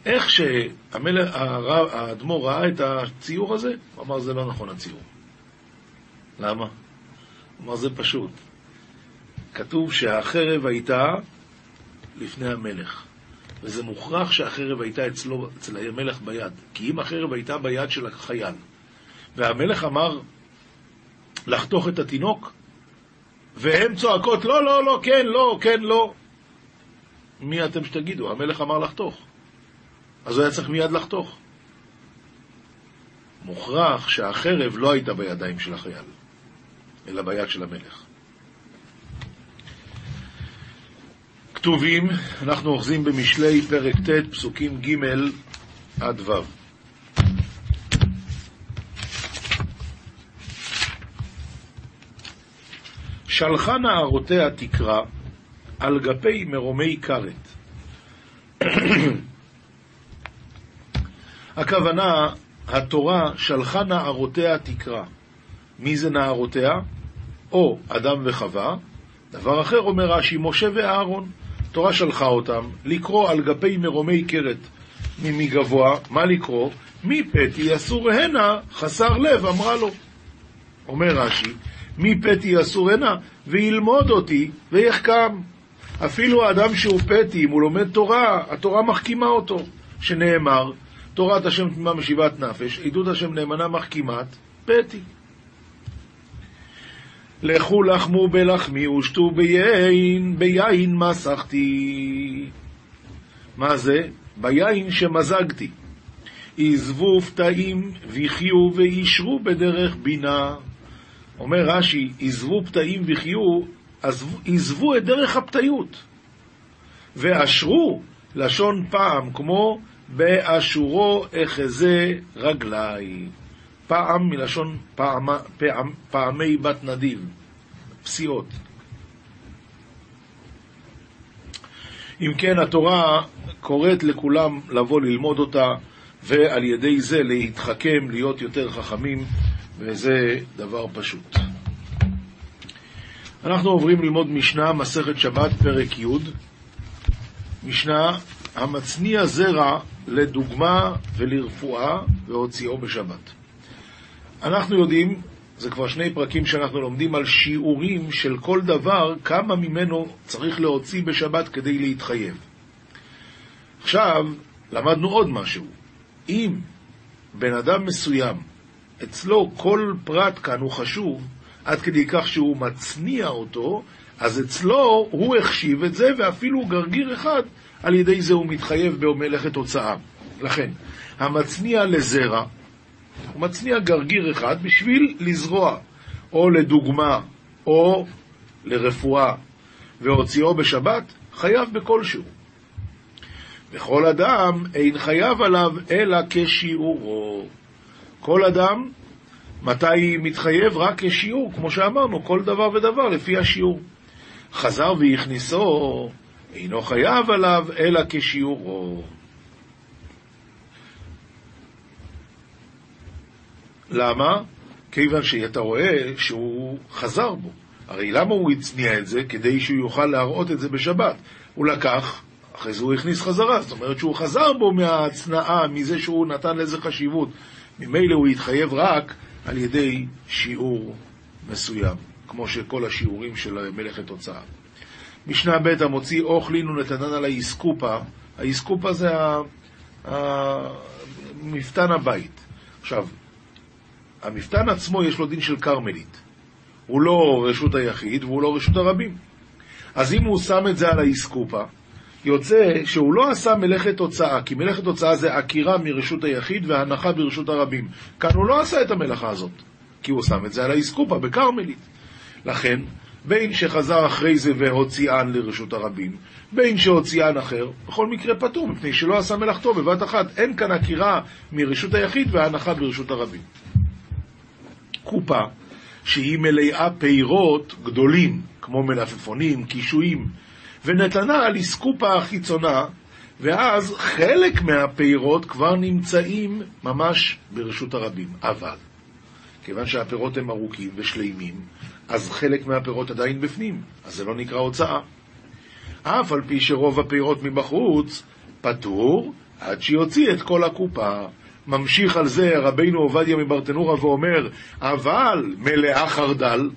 איך שהאדמו"ר ראה את הציור הזה, הוא אמר, זה לא נכון הציור. למה? הוא אמר, זה פשוט. כתוב שהחרב הייתה לפני המלך, וזה מוכרח שהחרב הייתה אצלו, אצל המלך ביד. כי אם החרב הייתה ביד של החייל, והמלך אמר לחתוך את התינוק, והן צועקות, לא, לא, לא, כן, לא, כן, לא. מי אתם שתגידו? המלך אמר לחתוך. אז הוא היה צריך מיד לחתוך. מוכרח שהחרב לא הייתה בידיים של החייל, אלא ביד של המלך. כתובים, אנחנו אוחזים במשלי פרק ט', פסוקים ג' עד ו'. שלחה נערותיה תקרא על גפי מרומי כרת. הכוונה, התורה שלחה נערותיה תקרא. מי זה נערותיה? או אדם וחווה. דבר אחר אומר רש"י, משה ואהרון. תורה שלחה אותם לקרוא על גפי מרומי קרת ממגבוה, מה לקרוא? מי פתי אסור הנה חסר לב, אמרה לו. אומר רש"י, מי פתי אסור הנה וילמוד אותי ויחכם. אפילו האדם שהוא פתי, אם הוא לומד תורה, התורה מחכימה אותו, שנאמר, תורת השם תמימה משיבת נפש, עדות השם נאמנה מחכימת, פתי. לכו לחמו בלחמי ושתו ביין, ביין מסכתי. מה זה? ביין שמזגתי. עזבו פתאים וחיו וישרו בדרך בינה. אומר רש"י, עזבו פתאים וחיו, עזבו את דרך הפתיות. ואשרו, לשון פעם, כמו באשורו אחזה רגלי. פעם מלשון פעם, פעם, פעמי בת נדיב, פסיעות. אם כן, התורה קוראת לכולם לבוא ללמוד אותה, ועל ידי זה להתחכם, להיות יותר חכמים, וזה דבר פשוט. אנחנו עוברים ללמוד משנה, מסכת שבת, פרק י', משנה המצניע זרע לדוגמה ולרפואה והוציאו בשבת. אנחנו יודעים, זה כבר שני פרקים שאנחנו לומדים על שיעורים של כל דבר, כמה ממנו צריך להוציא בשבת כדי להתחייב. עכשיו, למדנו עוד משהו. אם בן אדם מסוים, אצלו כל פרט כאן הוא חשוב, עד כדי כך שהוא מצניע אותו, אז אצלו הוא החשיב את זה, ואפילו גרגיר אחד, על ידי זה הוא מתחייב במלאכת הוצאה. לכן, המצניע לזרע, הוא מצניע גרגיר אחד בשביל לזרוע, או לדוגמה, או לרפואה, והוציאו בשבת, חייב בכלשהו. וכל אדם אין חייב עליו אלא כשיעורו. כל אדם, מתי מתחייב? רק כשיעור, כמו שאמרנו, כל דבר ודבר לפי השיעור. חזר והכניסו, אינו חייב עליו אלא כשיעורו. למה? כיוון שאתה רואה שהוא חזר בו. הרי למה הוא הצניע את זה? כדי שהוא יוכל להראות את זה בשבת. הוא לקח, אחרי זה הוא הכניס חזרה. זאת אומרת שהוא חזר בו מההצנעה, מזה שהוא נתן לזה חשיבות. ממילא הוא התחייב רק על ידי שיעור מסוים, כמו שכל השיעורים של מלאכת הוצאה. משנה ב' המוציא אוכלין ונתנן על האיסקופה. האיסקופה זה מפתן הבית. עכשיו, המפתן עצמו יש לו דין של כרמלית. הוא לא רשות היחיד והוא לא רשות הרבים. אז אם הוא שם את זה על האיסקופה, יוצא שהוא לא עשה מלאכת הוצאה, כי מלאכת הוצאה זה עקירה מרשות היחיד והנחה ברשות הרבים. כאן הוא לא עשה את המלאכה הזאת, כי הוא שם את זה על האיסקופה, בכרמלית. לכן, בין שחזר אחרי זה והוציאן לרשות הרבים, בין שהוציאן אחר, בכל מקרה פטור, מפני שלא עשה מלאכתו בבת אחת. אין כאן עקירה מרשות היחיד והנחה ברשות הרבים. קופה שהיא מלאה פירות גדולים, כמו מלפפונים, קישואים, ונתנה על איסקופה החיצונה, ואז חלק מהפירות כבר נמצאים ממש ברשות הרבים. אבל, כיוון שהפירות הם ארוכים ושלימים, אז חלק מהפירות עדיין בפנים, אז זה לא נקרא הוצאה. אף על פי שרוב הפירות מבחוץ פטור עד שיוציא את כל הקופה. ממשיך על זה רבינו עובדיה מברטנורה ואומר, אבל מלאה חרדל,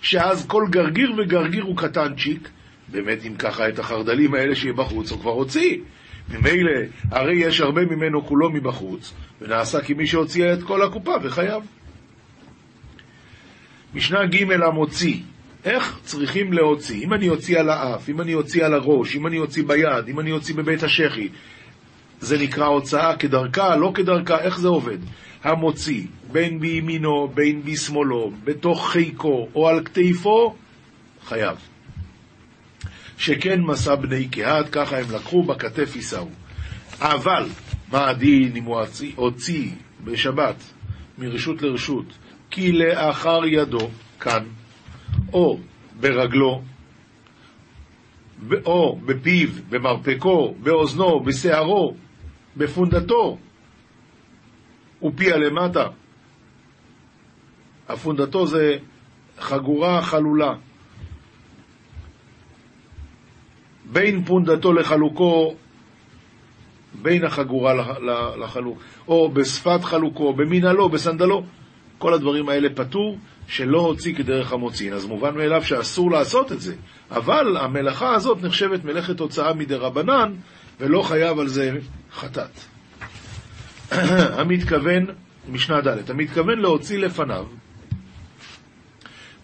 שאז כל גרגיר וגרגיר הוא קטנצ'יק, באמת אם ככה את החרדלים האלה שיהיה בחוץ הוא כבר הוציא. ממילא, הרי יש הרבה ממנו כולו מבחוץ, ונעשה כמי שהוציא את כל הקופה וחייב. משנה ג' המוציא, איך צריכים להוציא? אם אני אוציא על האף, אם אני אוציא על הראש, אם אני אוציא ביד, אם אני אוציא בבית השחי, זה נקרא הוצאה כדרכה, לא כדרכה, איך זה עובד? המוציא, בין בימינו, בין בשמאלו, בתוך חיקו או על כתפו, חייב. שכן מסע בני קהת, ככה הם לקחו, בכתף יישאו. אבל, מה הדין אם הוא הוציא בשבת מרשות לרשות, כי לאחר ידו, כאן, או ברגלו, או בפיו, במרפקו, באוזנו, בשערו, בפונדתו, ופיה למטה. הפונדתו זה חגורה חלולה. בין פונדתו לחלוקו, בין החגורה לחלוק, או בשפת חלוקו, במנהלו, בסנדלו, כל הדברים האלה פטור, שלא הוציא כדרך המוציא. אז מובן מאליו שאסור לעשות את זה. אבל המלאכה הזאת נחשבת מלאכת הוצאה מדי רבנן, ולא חייב על זה חטאת. המתכוון, משנה ד', המתכוון להוציא לפניו,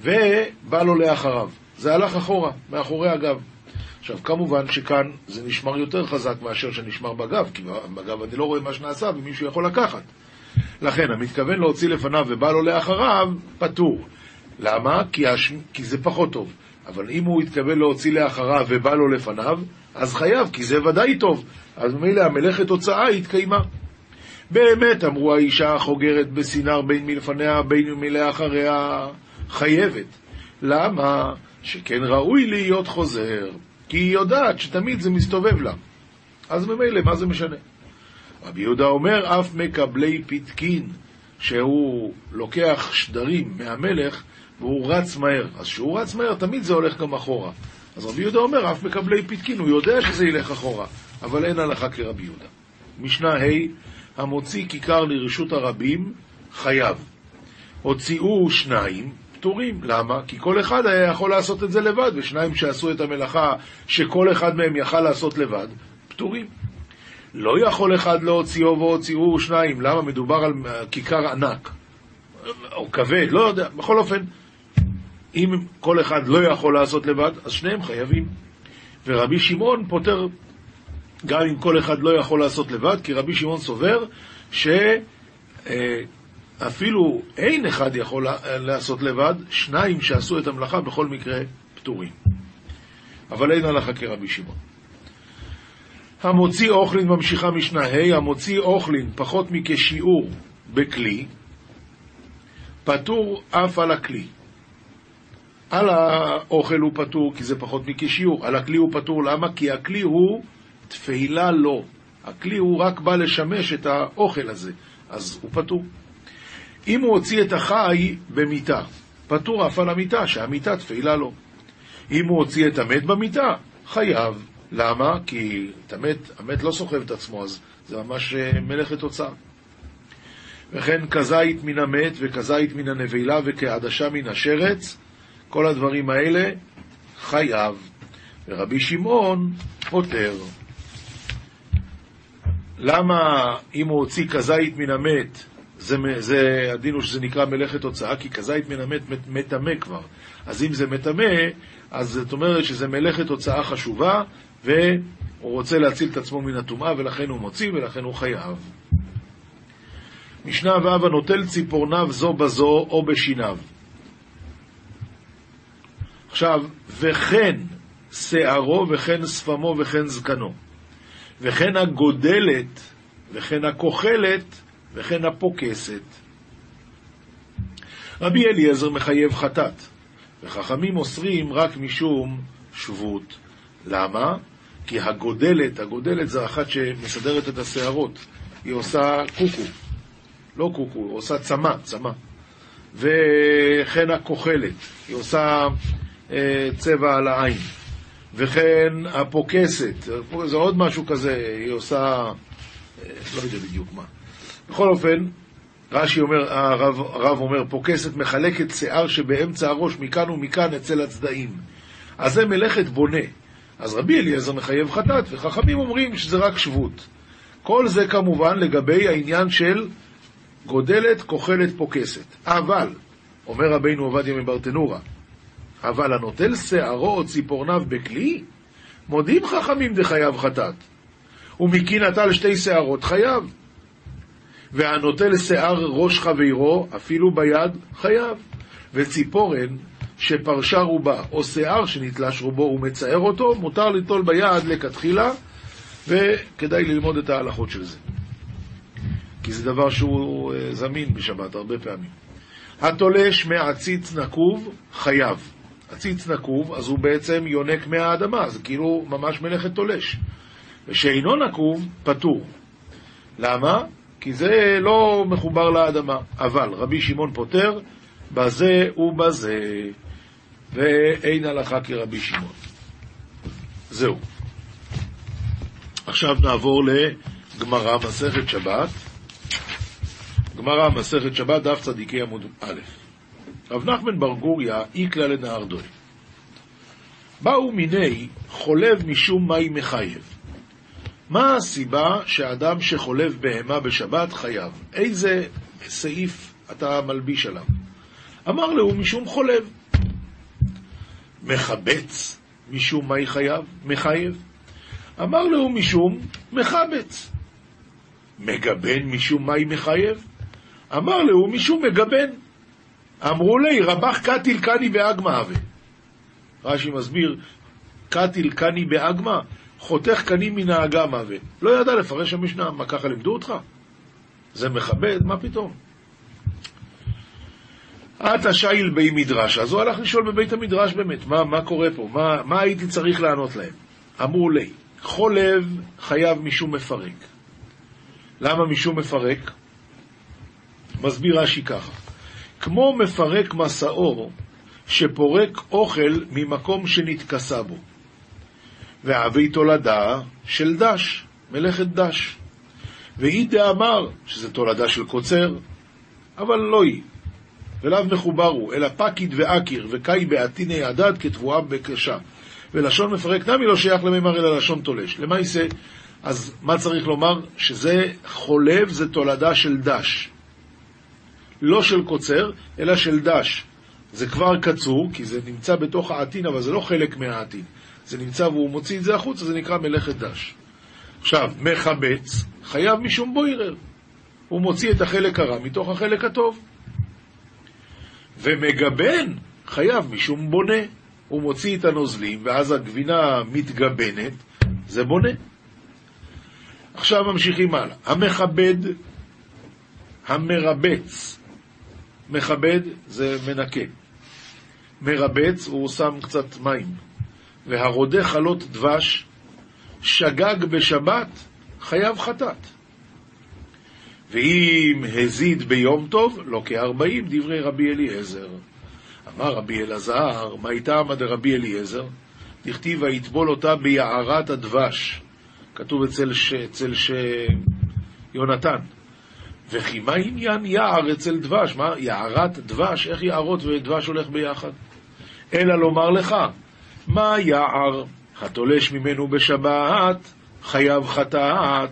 ובא לו לאחריו. זה הלך אחורה, מאחורי הגב. עכשיו, כמובן שכאן זה נשמר יותר חזק מאשר שנשמר בגב, כי בגב אני לא רואה מה שנעשה ומישהו יכול לקחת. לכן, המתכוון להוציא לפניו ובא לו לאחריו, פטור. למה? כי, הש... כי זה פחות טוב. אבל אם הוא התכוון להוציא לאחריו ובא לו לפניו, אז חייב, כי זה ודאי טוב. אז ממילא המלאכת הוצאה התקיימה. באמת, אמרו האישה החוגרת בסינר בין מלפניה בין מלאחריה, חייבת. למה? שכן ראוי להיות חוזר, כי היא יודעת שתמיד זה מסתובב לה. אז ממילא, מה זה משנה? רבי יהודה אומר, אף מקבלי פתקין, שהוא לוקח שדרים מהמלך והוא רץ מהר. אז כשהוא רץ מהר, תמיד זה הולך גם אחורה. אז רבי יהודה אומר, אף מקבלי פתקין, הוא יודע שזה ילך אחורה, אבל אין הלכה כרבי יהודה. משנה ה' המוציא כיכר לרשות הרבים, חייב. הוציאו שניים, פטורים. למה? כי כל אחד היה יכול לעשות את זה לבד, ושניים שעשו את המלאכה שכל אחד מהם יכל לעשות לבד, פטורים. לא יכול אחד להוציאו והוציאו שניים. למה? מדובר על כיכר ענק. או כבד, לא יודע. בכל אופן, אם כל אחד לא יכול לעשות לבד, אז שניהם חייבים. ורבי שמעון פותר גם אם כל אחד לא יכול לעשות לבד, כי רבי שמעון סובר שאפילו אין אחד יכול לעשות לבד, שניים שעשו את המלאכה בכל מקרה פטורים. אבל אין הלכה כרבי שמעון. המוציא אוכלין ממשיכה משנה ה', המוציא אוכלין פחות מכשיעור בכלי, פטור אף על הכלי. על האוכל הוא פטור כי זה פחות מכשיעור, על הכלי הוא פטור למה? כי הכלי הוא תפילה לא. הכלי הוא רק בא לשמש את האוכל הזה, אז הוא פטור. אם הוא הוציא את החי במיטה, פטור אף על המיטה, שהמיטה תפילה לו. אם הוא הוציא את המת במיטה, חייב. למה? כי את המת, המת לא סוחב את עצמו, אז זה ממש אה, מלאכת הוצאה. וכן כזית מן המת וכזית מן הנבלה וכעדשה מן השרץ, כל הדברים האלה חייב. ורבי שמעון פוטר. למה אם הוא הוציא כזית מן המת, זה, זה, הדין הוא שזה נקרא מלאכת הוצאה, כי כזית מן המת מטמא כבר. אז אם זה מטמא, אז זאת אומרת שזה מלאכת הוצאה חשובה, והוא רוצה להציל את עצמו מן הטומאה, ולכן הוא מוציא, ולכן הוא חייב. משנה ו' הנוטל ציפורניו זו בזו או בשיניו. עכשיו, וכן שערו וכן שפמו וכן זקנו, וכן הגודלת וכן הכוחלת וכן הפוקסת. רבי אליעזר מחייב חטאת, וחכמים אוסרים רק משום שבות. למה? כי הגודלת, הגודלת זה אחת שמסדרת את השערות, היא עושה קוקו, לא קוקו, עושה צמא, צמא. וכן הכוחלת, היא עושה אה, צבע על העין. וכן הפוקסת, זה עוד משהו כזה, היא עושה, אה, לא יודע בדיוק מה. בכל אופן, רש"י אומר, הרב, הרב אומר, פוקסת מחלקת שיער שבאמצע הראש מכאן ומכאן אצל הצדעים. אז זה מלאכת בונה. אז רבי אליעזר מחייב חטאת, וחכמים אומרים שזה רק שבות. כל זה כמובן לגבי העניין של גודלת, כוחלת, פוקסת. אבל, אומר רבינו עובדיה מברטנורה, אבל הנוטל שערו או ציפורניו בכלי, מודים חכמים דחייב חטאת. ומקין נטל שתי שערות חייב. והנוטל שיער ראש חברו, אפילו ביד, חייב. וציפורן שפרשה רובה, או שיער שנתלש רובו ומצער אותו, מותר ליטול ביד לכתחילה, וכדאי ללמוד את ההלכות של זה. כי זה דבר שהוא אה, זמין בשבת הרבה פעמים. התולש מעציץ נקוב, חייב. עציץ נקוב, אז הוא בעצם יונק מהאדמה, זה כאילו ממש מלאכת תולש. ושאינו נקוב, פטור. למה? כי זה לא מחובר לאדמה. אבל רבי שמעון פוטר, בזה ובזה. ואין הלכה כרבי שמעון. זהו. עכשיו נעבור לגמרא, מסכת שבת. גמרא, מסכת שבת, דף צדיקי עמוד א'. רב נחמן בר גוריה איקלה לנהר דוי. באו מיני חולב משום מים מחייב. מה הסיבה שאדם שחולב בהמה בשבת חייב? איזה סעיף אתה מלביש עליו? אמר לו, משום חולב. מחבץ משום מי חייב? מחייב. אמר לו, משום מחבץ. מגבן משום מי מחייב? אמר לו, משום מגבן. אמרו לי, רבח קטיל קני באגמא הווה. רש"י מסביר, קטיל קני באגמא, חותך קנים מן האגם הווה. לא ידע לפרש המשנה, מה ככה לימדו אותך? זה מכבד? מה פתאום? עתה שייל בי מדרש, אז הוא הלך לשאול בבית המדרש באמת, מה, מה קורה פה? מה, מה הייתי צריך לענות להם? אמרו לי, חולב חייב משום מפרק. למה משום מפרק? מסביר רש"י ככה, כמו מפרק מסעור שפורק אוכל ממקום שנתכסה בו, ואבי תולדה של דש, מלאכת דש. ואי דאמר שזה תולדה של קוצר, אבל לא היא. ולאו מחובר הוא, אלא פקיד ואקיר, וקאי בעתיני הדד כתבואה בקשה. ולשון מפרק נמי לא שייך למימר אלא לשון תולש. למה יישא? אז מה צריך לומר? שזה חולב, זה תולדה של דש. לא של קוצר, אלא של דש. זה כבר קצור, כי זה נמצא בתוך העתין, אבל זה לא חלק מהעתין. זה נמצא והוא מוציא את זה החוצה, זה נקרא מלאכת דש. עכשיו, מחבץ, חייב משום בוירר. הוא מוציא את החלק הרע מתוך החלק הטוב. ומגבן, חייב משום בונה. הוא מוציא את הנוזלים, ואז הגבינה מתגבנת, זה בונה. עכשיו ממשיכים הלאה. המכבד, המרבץ. מכבד זה מנקה. מרבץ, הוא שם קצת מים. והרודה חלות דבש, שגג בשבת, חייב חטאת. ואם הזיד ביום טוב, לא כארבעים, דברי רבי אליעזר. אמר רבי אלעזר, מה איתם עד רבי אליעזר? דכתיב ויטבול אותה ביערת הדבש. כתוב אצל, ש... אצל ש... יונתן. וכי מה עניין יער אצל דבש? מה, יערת דבש? איך יערות ודבש הולך ביחד? אלא לומר לך, מה יער? התולש ממנו בשבת, חייב חטאת.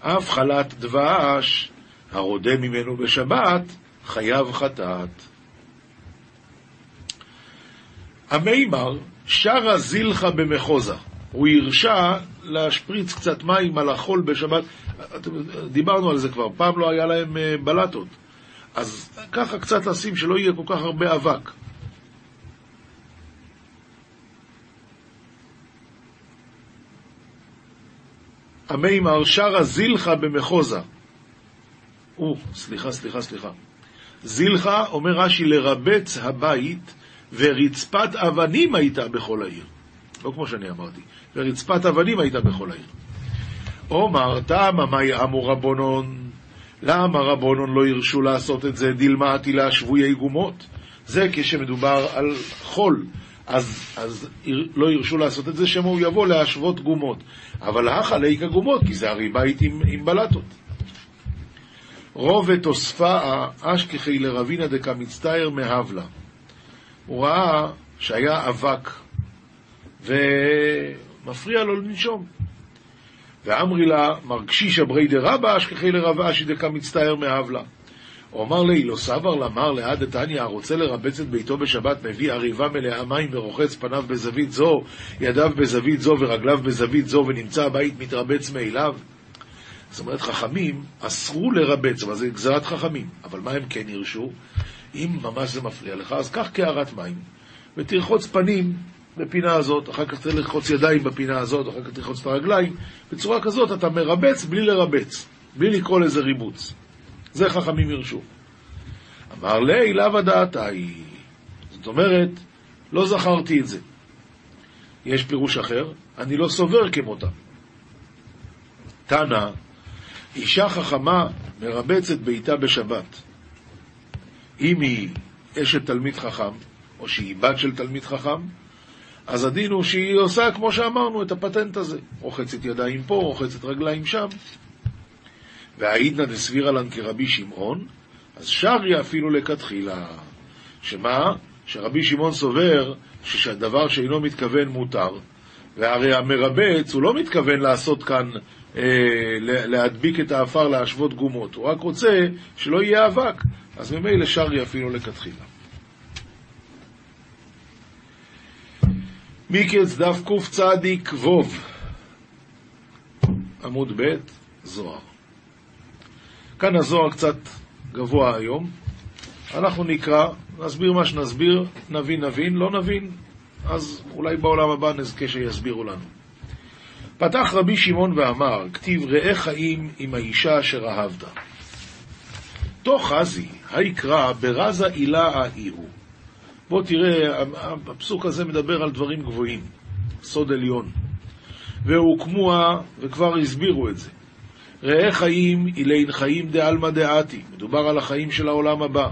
אף חלת דבש, הרודה ממנו בשבת, חייב חטאת. המימר שרה זילחה במחוזה. הוא הרשה להשפריץ קצת מים על החול בשבת. דיברנו על זה כבר, פעם לא היה להם אה, בלטות. אז ככה קצת לשים שלא יהיה כל כך הרבה אבק. המימר שרה זילחה במחוזה. או, סליחה, סליחה, סליחה. זילחה, אומר רש"י, לרבץ הבית, ורצפת אבנים הייתה בכל העיר. לא כמו שאני אמרתי, ורצפת אבנים הייתה בכל העיר. אומר, תמה מאי אמו רבונון, למה רבונון לא הרשו לעשות את זה דילמאתי להשבויי גומות? זה כשמדובר על חול, אז, אז לא ירשו לעשות את זה, שמא הוא יבוא להשוות גומות. אבל האחה ליקה גומות, כי זה הרי בית עם, עם בלטות. רובת אוספה אשכחי לרבינה דקה מצטער מהבלה. הוא ראה שהיה אבק, ומפריע לו לנשום. ואמרי לה, מרגשיש אברי דרבה אשכחי לרבה אשי מצטער מהבלה. הוא אמר לי, לא סבר למר לעד דתניא, הרוצה לרבץ את ביתו בשבת, מביא עריבה מלאה מים ורוחץ פניו בזווית זו, ידיו בזווית זו ורגליו בזווית זו, ונמצא הבית מתרבץ מאליו? זאת אומרת, חכמים אסרו לרבץ, אבל זה גזרת חכמים. אבל מה הם כן הרשו? אם ממש זה מפריע לך, אז קח קערת מים, ותרחוץ פנים בפינה הזאת, אחר כך לרחוץ ידיים בפינה הזאת, אחר כך תרחוץ את הרגליים. בצורה כזאת אתה מרבץ בלי לרבץ, בלי לקרוא לזה ריבוץ. זה חכמים ירשו. אמר לי, לאו דעתי. זאת אומרת, לא זכרתי את זה. יש פירוש אחר, אני לא סובר כמותה. תנא, אישה חכמה מרבצת ביתה בשבת. אם היא אשת תלמיד חכם, או שהיא בת של תלמיד חכם, אז הדין הוא שהיא עושה, כמו שאמרנו, את הפטנט הזה. רוחצת ידיים פה, רוחצת רגליים שם. והעידנא דסבירא לן כרבי שמעון, אז שרי אפילו לכתחילה. שמה? שרבי שמעון סובר שהדבר שאינו מתכוון מותר, והרי המרבץ הוא לא מתכוון לעשות כאן, אה, להדביק את האפר להשוות גומות, הוא רק רוצה שלא יהיה אבק, אז ממילא שרי אפילו לכתחילה. מקץ דף קצ"ק וו, עמוד ב', זוהר. כאן הזוהר קצת גבוה היום. אנחנו נקרא, נסביר מה שנסביר, נבין נבין, לא נבין, אז אולי בעולם הבא נזכה שיסבירו לנו. פתח רבי שמעון ואמר, כתיב ראה חיים עם האישה אשר אהבת. תוך חזי, היקרא ברזה עילה האי הוא. בוא תראה, הפסוק הזה מדבר על דברים גבוהים, סוד עליון. והוקמוה, וכבר הסבירו את זה. ראה חיים אילין חיים דעלמא דעתי, מדובר על החיים של העולם הבא.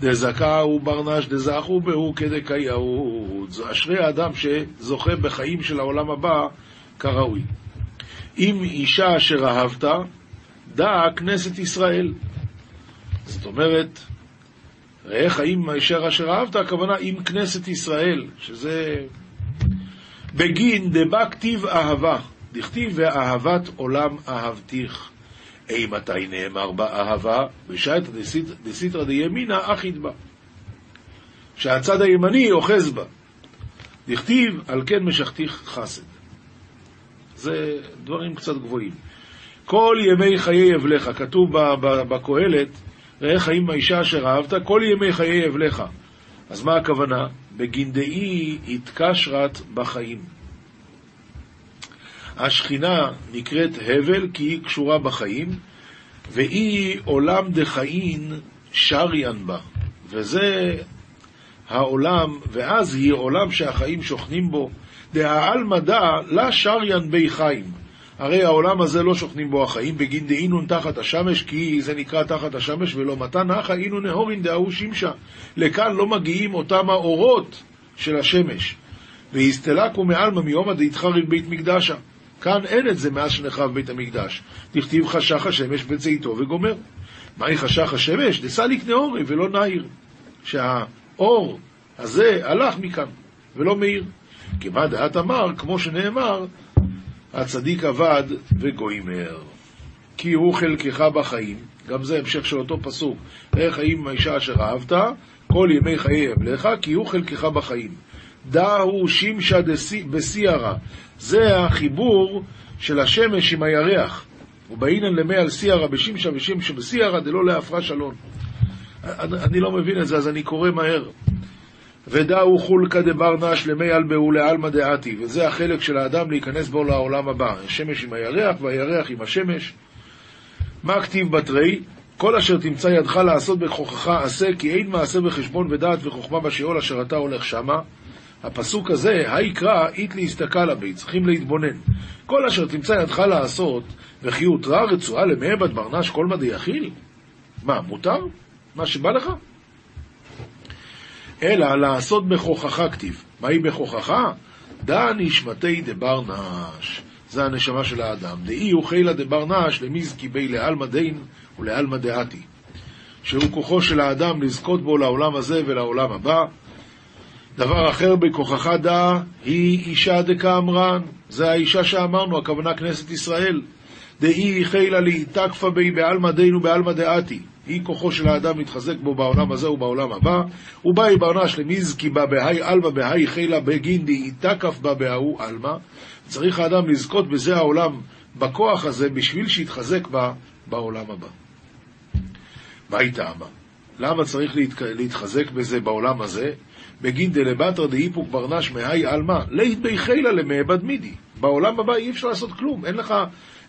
דזכאו ברנש דזכו בהו כדקייהו. אשרי האדם שזוכה בחיים של העולם הבא כראוי. אם אישה אשר אהבת, דע כנסת ישראל. זאת אומרת, ראה חיים אשר אשר אהבת, הכוונה עם כנסת ישראל, שזה בגין דבא כתיב אהבה, דכתיב ואהבת עולם אהבתיך. אי מתי נאמר באהבה, בשעת דסיתרא דימינא אחיד בה. שהצד הימני אוחז בה. דכתיב על כן משכתיך חסד. זה דברים קצת גבוהים. כל ימי חיי אבלך, כתוב בקהלת, ראה חיים מהאישה אשר אהבת, כל ימי חיי אבלך. אז מה הכוונה? בגינדאי התקשרת בחיים. השכינה נקראת הבל כי היא קשורה בחיים, והיא עולם דחאין שריאן בה. וזה העולם, ואז היא עולם שהחיים שוכנים בו. דהעל מדע לה שריאן בי חיים. הרי העולם הזה לא שוכנים בו החיים, בגין דאינון תחת השמש, כי זה נקרא תחת השמש, ולא מתן נחה אינון נהורין דהוא שמשה. לכאן לא מגיעים אותם האורות של השמש. והסתלקו מעלמא מיומא דהתחריב בית מקדשה. כאן אין את זה מאז שנחרב בית המקדש. תכתיב חשך השמש בצאתו וגומר. מהי חשך השמש? דסליק נאורי ולא נעיר. שהאור הזה הלך מכאן ולא מאיר. כמה דעת אמר, כמו שנאמר, הצדיק עבד וגוימר. כי הוא חלקך בחיים, גם זה המשך של אותו פסוק, ראה חיים עם האישה אשר אהבת, כל ימי חיי אבלך, כי הוא חלקך בחיים. דאו שימשה בסיירה, זה החיבור של השמש עם הירח. ובאינן למי על סיירה בשמשה ושמשה בסיירה דלא להפרש אלון. אני לא מבין את זה, אז אני קורא מהר. ודאו חולקא דבר נש למי אלבהו לעלמא דעתי, וזה החלק של האדם להיכנס בו לעולם הבא. השמש עם הירח והירח עם השמש. מה כתיב בתרי? כל אשר תמצא ידך לעשות בכוחך עשה, כי אין מעשה בחשבון ודעת וחוכמה בשאול אשר אתה הולך שמה. הפסוק הזה, היקרא, אית להסתכל בי, צריכים להתבונן. כל אשר תמצא ידך לעשות, וכי הותרה רצועה למעבד ברנש כל מדי יכיל? מה, מותר? מה שבא לך? אלא לעשות בכוחך כתיב. מהי בכוחך? דא נשמתי דברנש. זה הנשמה של האדם. דאי הוא חילה דברנש למזקי בי לעלמא דין ולעלמא דעתי. שהוא כוחו של האדם לזכות בו לעולם הזה ולעולם הבא. דבר אחר בכוחך דא היא אישה דקאמרן. זה האישה שאמרנו, הכוונה כנסת ישראל. דאי חילה לי תקפה בי בעלמא דין ובעלמא דעתי. היא כוחו של האדם להתחזק בו בעולם הזה ובעולם הבא, ובאי ברנש למזקי בה בהאי עלמא בהאי חילה בגינדי תקף בה בהאו עלמא. צריך האדם לזכות בזה העולם, בכוח הזה, בשביל שיתחזק בה בעולם הבא. מה היא טעמה? למה צריך להתחזק בזה בעולם הזה? בגין דלבטר דאיפוק ברנש מהי עלמא, לית בי חילה למעבד מידי. בעולם הבא אי אפשר לעשות כלום, אין לך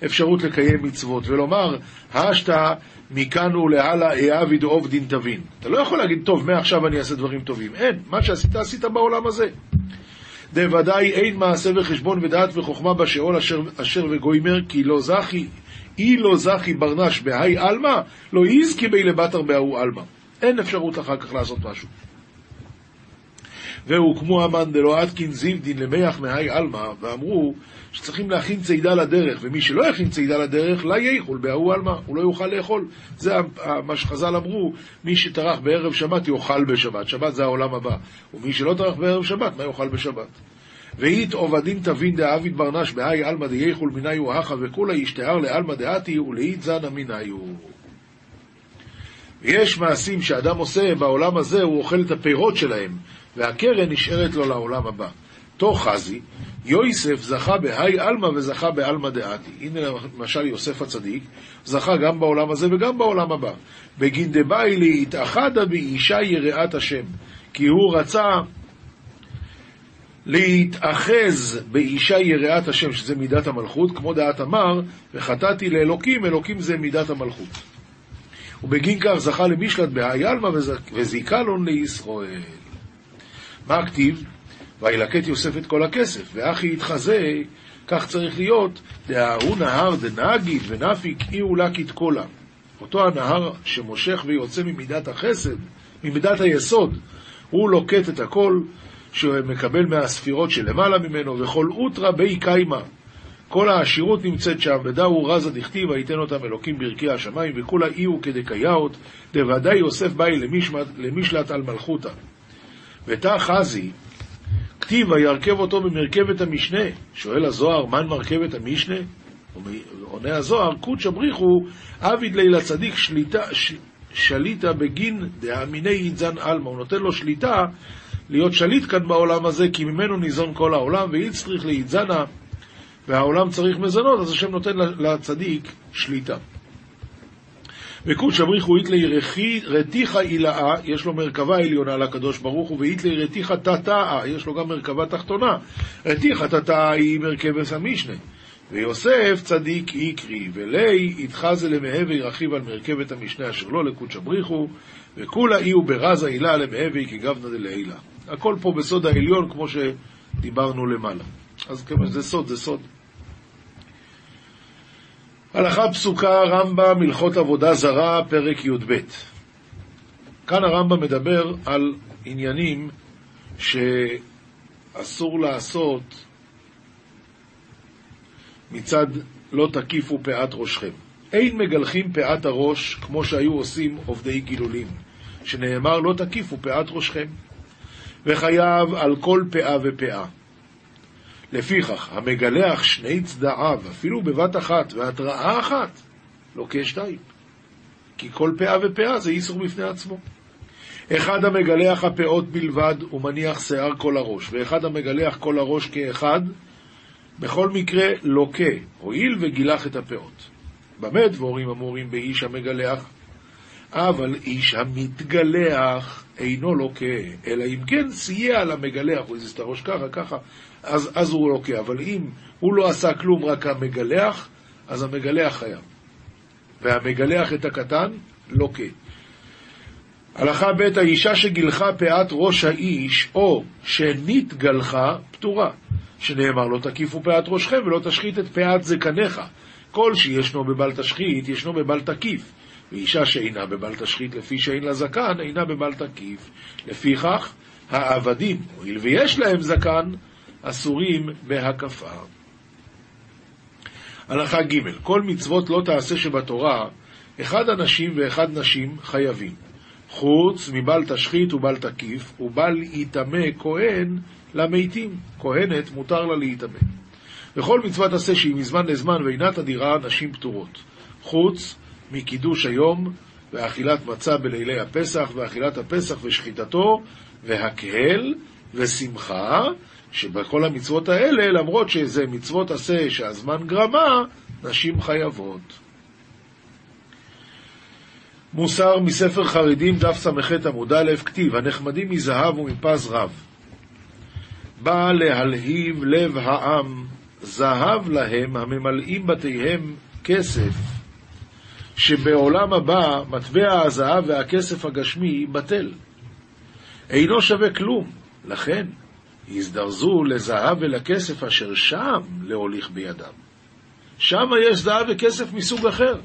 אפשרות לקיים מצוות, ולומר, האשתא מכאן ולהלאה אעביד עובדין תבין. אתה לא יכול להגיד, טוב, מעכשיו אני אעשה דברים טובים. אין, מה שעשית, עשית בעולם הזה. דוודאי אין מעשה וחשבון ודעת וחוכמה בשאול אשר, אשר וגוימר, כי לא זכי, אי לא זכי ברנש בהאי עלמא, לא יזכי בי לבטר בהוא עלמא. אין אפשרות אחר כך לעשות משהו. והוקמו המן דלא עתקין זיבדין למח מהי עלמא, ואמרו שצריכים להכין צידה לדרך, ומי שלא יכין צידה לדרך, לה יאכול בהוא עלמא, הוא לא יוכל לאכול. זה מה שחז"ל אמרו, מי שטרח בערב שבת יאכל בשבת, שבת זה העולם הבא, ומי שלא טרח בערב שבת, מה יאכל בשבת? ואית עובדין תבין דאביד ברנש בהאי עלמא דייכול מניו הכה וכולה ישתהר לעלמא דעתי ולאית זנה מניו. יש מעשים שאדם עושה בעולם הזה, הוא אוכל את הפירות שלהם, והקרן נשארת לו לעולם הבא. תוך חזי, יויסף זכה בהאי עלמא וזכה בעלמא דעתי. הנה למשל יוסף הצדיק, זכה גם בעולם הזה וגם בעולם הבא. בגין דבאי להתאחדה באישה יראת השם, כי הוא רצה להתאחז באישה יראת השם, שזה מידת המלכות, כמו דעת אמר, וחטאתי לאלוקים, אלוקים זה מידת המלכות. ובגין כך זכה למשלט בהאי עלמא וזיכה לו לישראל. מה הכתיב? וילקט יוסף את כל הכסף, ואחי יתחזה, כך צריך להיות, דההוא נהר דנגיד ונפיק אי ולקית קולה. אותו הנהר שמושך ויוצא ממידת החסד, ממידת היסוד, הוא לוקט את הכל, שמקבל מהספירות שלמעלה ממנו, וכל אוטרא בי קיימא. כל העשירות נמצאת שם, ודאו רזה דכתיב, ויתן אותם אלוקים ברכי השמיים, וכולה אי הוא כדקייאות, דוודאי יוסף באי למשלט על מלכותא. ותא חזי, כתיב וירכב אותו במרכבת המשנה. שואל הזוהר, מן מרכבת המשנה? עונה הזוהר, קודשא בריחו, עביד לילה צדיק שליטה, ש, שליטה בגין דאמיני ידזן עלמא. הוא נותן לו שליטה להיות שליט כאן בעולם הזה, כי ממנו ניזון כל העולם, ואיצטריך לידזנה, והעולם צריך מזונות, אז השם נותן לצדיק שליטה. וקודש אבריחו איתלי רתיחה עילאה, יש לו מרכבה עליונה לקדוש ברוך הוא, ואיתלי רתיחה תתאה, יש לו גם מרכבה תחתונה. רתיחה תתאה היא מרכבת המשנה. ויוסף צדיק איקרי, ולי יתחזה למהווה ירחיב על מרכבת המשנה אשר לא לקודש אבריחו, וכולה אי הוא ברזה עילה למהווה כגבנה דלעילה. הכל פה בסוד העליון, כמו שדיברנו למעלה. אז שזה סוד, זה סוד. הלכה פסוקה, רמב"ם, הלכות עבודה זרה, פרק י"ב. כאן הרמב"ם מדבר על עניינים שאסור לעשות מצד לא תקיפו פאת ראשכם. אין מגלחים פאת הראש כמו שהיו עושים עובדי גילולים, שנאמר לא תקיפו פאת ראשכם, וחייב על כל פאה ופאה. לפיכך, המגלח שני צדעיו, אפילו בבת אחת, והתראה אחת, לוקה לא שתיים. כי כל פאה ופאה זה איסור בפני עצמו. אחד המגלח הפאות בלבד, ומניח שיער כל הראש, ואחד המגלח כל הראש כאחד, בכל מקרה לוקה, הואיל וגילח את הפאות. במה דבורים אמורים באיש המגלח? אבל איש המתגלח אינו לוקה, אלא אם כן סייע למגלח, הוא הזיז את הראש ככה, ככה, אז, אז הוא לוקה. אבל אם הוא לא עשה כלום, רק המגלח, אז המגלח חייב. והמגלח את הקטן, לוקה. הלכה ב' האישה שגילחה פאת ראש האיש, או שנתגלחה, פטורה. שנאמר לא תקיפו פאת ראשכם ולא תשחית את פאת זקניך. כל שישנו בבל תשחית, ישנו בבל תקיף. ואישה שאינה בבל תשחית לפי שאין לה זקן, אינה בבל תקיף. לפיכך, העבדים, הואיל ויש להם זקן, אסורים בהקפה. הלכה ג' כל מצוות לא תעשה שבתורה, אחד אנשים ואחד נשים חייבים. חוץ מבל תשחית ובל תקיף, ובל יטמא כהן למתים. כהנת מותר לה להיטמא. וכל מצוות עשה שהיא מזמן לזמן ואינה תדירה, נשים פטורות. חוץ מקידוש היום, ואכילת מצה בלילי הפסח, ואכילת הפסח ושחיטתו, והקהל ושמחה, שבכל המצוות האלה, למרות שזה מצוות עשה שהזמן גרמה, נשים חייבות. מוסר מספר חרדים, דף ס"ח עמוד א', כתיב, הנחמדים מזהב ומפז רב. בא להלהיב לב העם, זהב להם הממלאים בתיהם כסף, שבעולם הבא מטבע הזהב והכסף הגשמי בטל. אינו שווה כלום, לכן הזדרזו לזהב ולכסף אשר שם להוליך בידם. שם יש זהב וכסף מסוג אחר.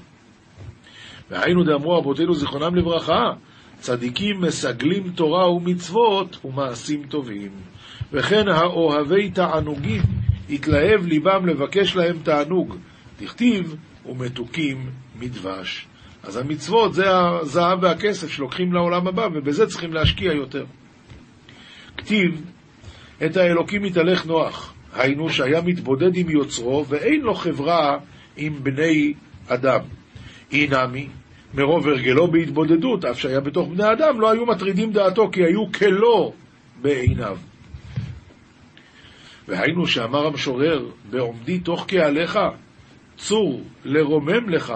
והיינו דאמרו רבותינו זיכרונם לברכה, צדיקים מסגלים תורה ומצוות ומעשים טובים. וכן האוהבי תענוגים, התלהב ליבם לבקש להם תענוג. דכתיב, ומתוקים מדבש. אז המצוות זה הזהב והכסף שלוקחים לעולם הבא, ובזה צריכים להשקיע יותר. כתיב, את האלוקים מתהלך נוח, היינו שהיה מתבודד עם יוצרו, ואין לו חברה עם בני אדם. אי נמי, מרוב הרגלו בהתבודדות, אף שהיה בתוך בני אדם, לא היו מטרידים דעתו, כי היו כלו בעיניו. והיינו שאמר המשורר, בעומדי תוך קהליך, צור לרומם לך,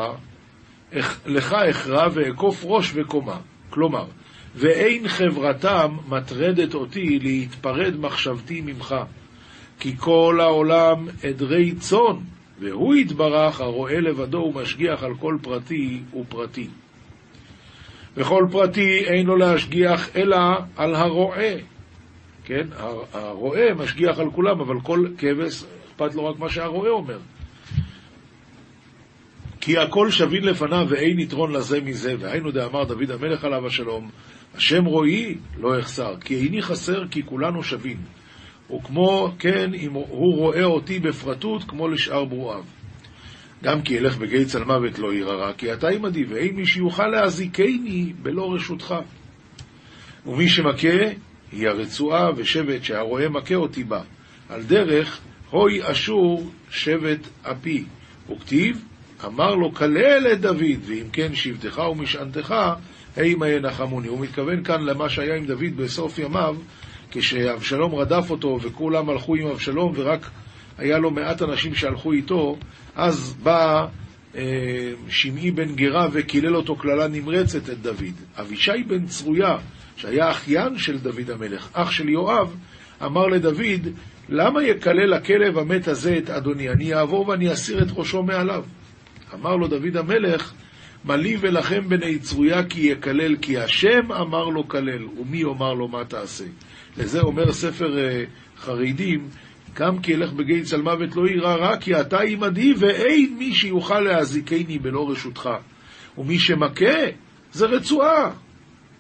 לך אכרע ואכוף ראש וקומה. כלומר, ואין חברתם מטרדת אותי להתפרד מחשבתי ממך. כי כל העולם עדרי צאן, והוא יתברך הרואה לבדו ומשגיח על כל פרטי ופרטי. וכל פרטי אין לו להשגיח אלא על הרועה. כן, הרועה משגיח על כולם, אבל כל כבש אכפת לו רק מה שהרועה אומר. כי הכל שווין לפניו ואין יתרון לזה מזה, והיינו דאמר דוד המלך עליו השלום, השם רואי לא אחסר, כי איני חסר כי כולנו שווין. וכמו כן, אם הוא רואה אותי בפרטות, כמו לשאר ברואיו. גם כי אלך בגיא צל מוות לא ירא כי אתה עמדי, ואין מי שיוכל להזיקני בלא רשותך. ומי שמכה, היא הרצועה ושבט שהרועה מכה אותי בה. על דרך, הוי אשור שבט אפי. וכתיב, אמר לו, כלל את דוד, ואם כן שבטך ומשענתך, הימה ינחמוני. הוא מתכוון כאן למה שהיה עם דוד בסוף ימיו, כשאבשלום רדף אותו וכולם הלכו עם אבשלום ורק היה לו מעט אנשים שהלכו איתו, אז בא אה, שמעי בן גרה וקילל אותו קללה נמרצת את דוד. אבישי בן צרויה, שהיה אחיין של דוד המלך, אח של יואב, אמר לדוד, למה יקלל הכלב המת הזה את אדוני? אני אעבור ואני אסיר את ראשו מעליו. אמר לו דוד המלך, מה לי ולכם בני צרויה כי יקלל, כי השם אמר לו כלל, ומי יאמר לו מה תעשה? לזה אומר ספר uh, חרדים, גם כי אלך בגיא צל מוות לא יירא רע, כי אתה עמדי ואין מי שיוכל להזיקני בלא רשותך. ומי שמכה זה רצועה,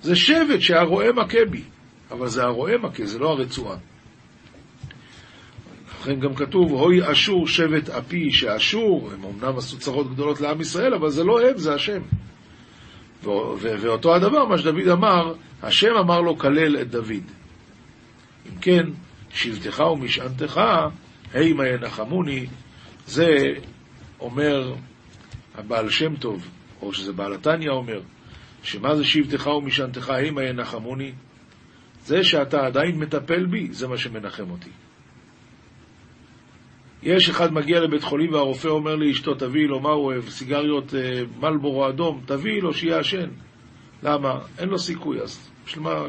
זה שבט שהרועה מכה בי, אבל זה הרועה מכה, זה לא הרצועה. לכן גם כתוב, הוי אשור שבט אפי, שאשור, הם אמנם עשו צרות גדולות לעם ישראל, אבל זה לא הם, זה השם. ואותו הדבר, מה שדוד אמר, השם אמר לו, כלל את דוד. אם כן, שבטך ומשענתך, הימה ינחמוני, זה אומר הבעל שם טוב, או שזה בעל התניא אומר, שמה זה שבטך ומשענתך, הימה ינחמוני? זה שאתה עדיין מטפל בי, זה מה שמנחם אותי. יש אחד מגיע לבית חולים והרופא אומר לאשתו, תביאי לו, מה הוא אוהב? סיגריות אה, מלבורו אדום, תביאי לו שיעשן. למה? אין לו סיכוי, אז בשביל מה?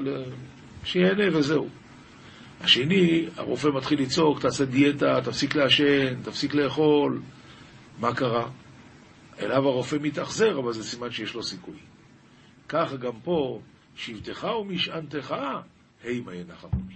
שיהנה וזהו. השני, הרופא מתחיל לצעוק, תעשה דיאטה, תפסיק לעשן, תפסיק לאכול. מה קרה? אליו הרופא מתאכזר, אבל זה סימן שיש לו סיכוי. ככה גם פה, שבטך ומשענתך, הימה ינחמוני.